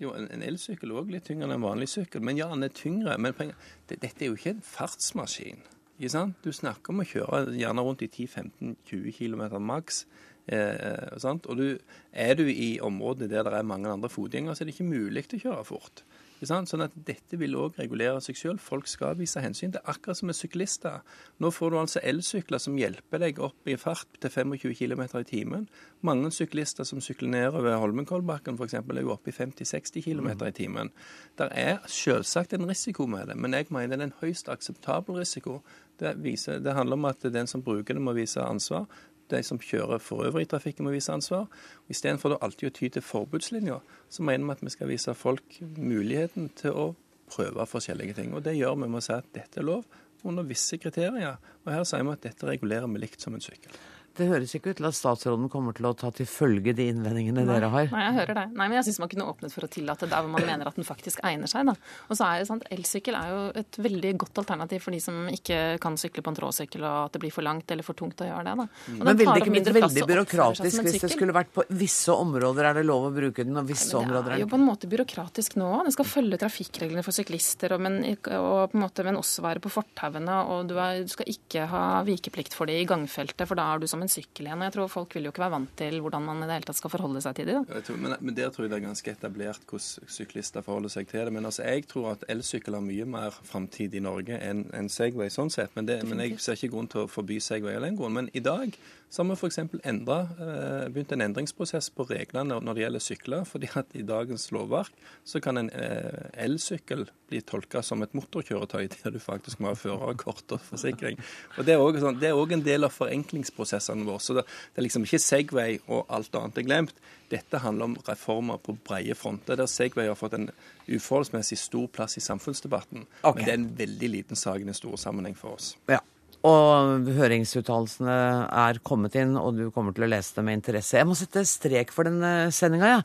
Jo, en, elsykkel er òg litt tyngre enn en vanlig sykkel. Men ja, den er tyngre. Men det, dette er jo ikke en fartsmaskin. Ikke sant? Du snakker om å kjøre gjerne rundt i 10-15-20 km maks. Eh, og du, er du i områder der det er mange andre fotgjengere, så er det ikke mulig å kjøre fort. Sånn at dette vil òg regulere seg selv. Folk skal vise hensyn. Det er akkurat som med syklister. Nå får du altså elsykler som hjelper deg opp i fart til 25 km i timen. Mange syklister som sykler nedover Holmenkollbakken f.eks. er jo oppe i 50-60 km i timen. Det er selvsagt en risiko med det, men jeg mener det er en høyst akseptabel risiko. Det, viser, det handler om at den som bruker det, må vise ansvar de som kjører for øvrig i trafikken, må vise ansvar. Istedenfor alltid å ty til forbudslinja, så mener vi at vi skal vise folk muligheten til å prøve forskjellige ting. Og Det gjør vi med å si at dette er lov under visse kriterier. Og Her sier vi at dette regulerer vi likt som en sykkel. Det høres ikke ut til at statsråden kommer til å ta til følge de innvendingene Nei. dere har. Nei, jeg hører det. Nei, men jeg syns man kunne åpnet for å tillate der hvor man mener at den faktisk egner seg. Da. Og så er det sant, Elsykkel er jo et veldig godt alternativ for de som ikke kan sykle på en tråsykkel, og at det blir for langt eller for tungt å gjøre det. Da. Og Men ville det ikke blitt veldig byråkratisk hvis det skulle vært på visse områder er det lov å bruke den, og visse Nei, områder er det Det er jo på en måte byråkratisk nå. Den skal følge trafikkreglene for syklister, og, men, og på en måte, men også være på fortauene. Og du, er, du, skal ikke ha vikeplikt for det i gangfeltet, for da er du som en sykkel igjen. Og jeg tror folk vil jo ikke være vant til hvordan man i det hele tatt skal forholde seg til det. Tror, men, men, der tror jeg det er ganske etablert hvordan syklister forholder seg til det. Men altså, jeg tror at elsykkel har mye mer framtid i Norge enn en Segway sånn sett. Men, det, men, jeg ser ikke grunn til å forby Segway av den grunn. Men i dag så har vi f.eks. Eh, begynt en endringsprosess på reglene når det gjelder sykler. fordi at i dagens lovverk så kan en eh, elsykkel bli tolka som et motorkjøretøy der du faktisk må ha førerkort og forsikring. Og Det er òg sånn, en del av forenklingsprosessene våre. så det, det er liksom ikke Segway og alt annet er glemt. Dette handler om reformer på breie fronter, der Segway har fått en uforholdsmessig stor plass i samfunnsdebatten. Okay. Men det er en veldig liten sak i den store sammenheng for oss. Ja. Og høringsuttalelsene er kommet inn, og du kommer til å lese det med interesse. Jeg må sette strek for den sendinga. Ja.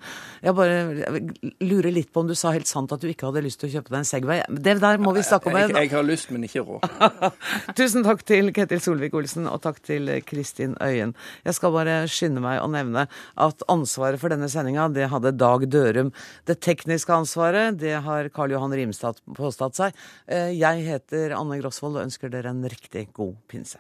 Jeg bare lurer litt på om du sa helt sant at du ikke hadde lyst til å kjøpe deg en Segway. Det der må vi snakke om. Jeg, jeg har lyst, men ikke råd. Tusen takk til Ketil Solvik-Olsen, og takk til Kristin Øyen. Jeg skal bare skynde meg å nevne at ansvaret for denne sendinga, det hadde Dag Dørum. Det tekniske ansvaret, det har Karl Johan Rimstad påstått seg. Eh, jeg heter Anne Grosvold og ønsker dere en riktig god pinse.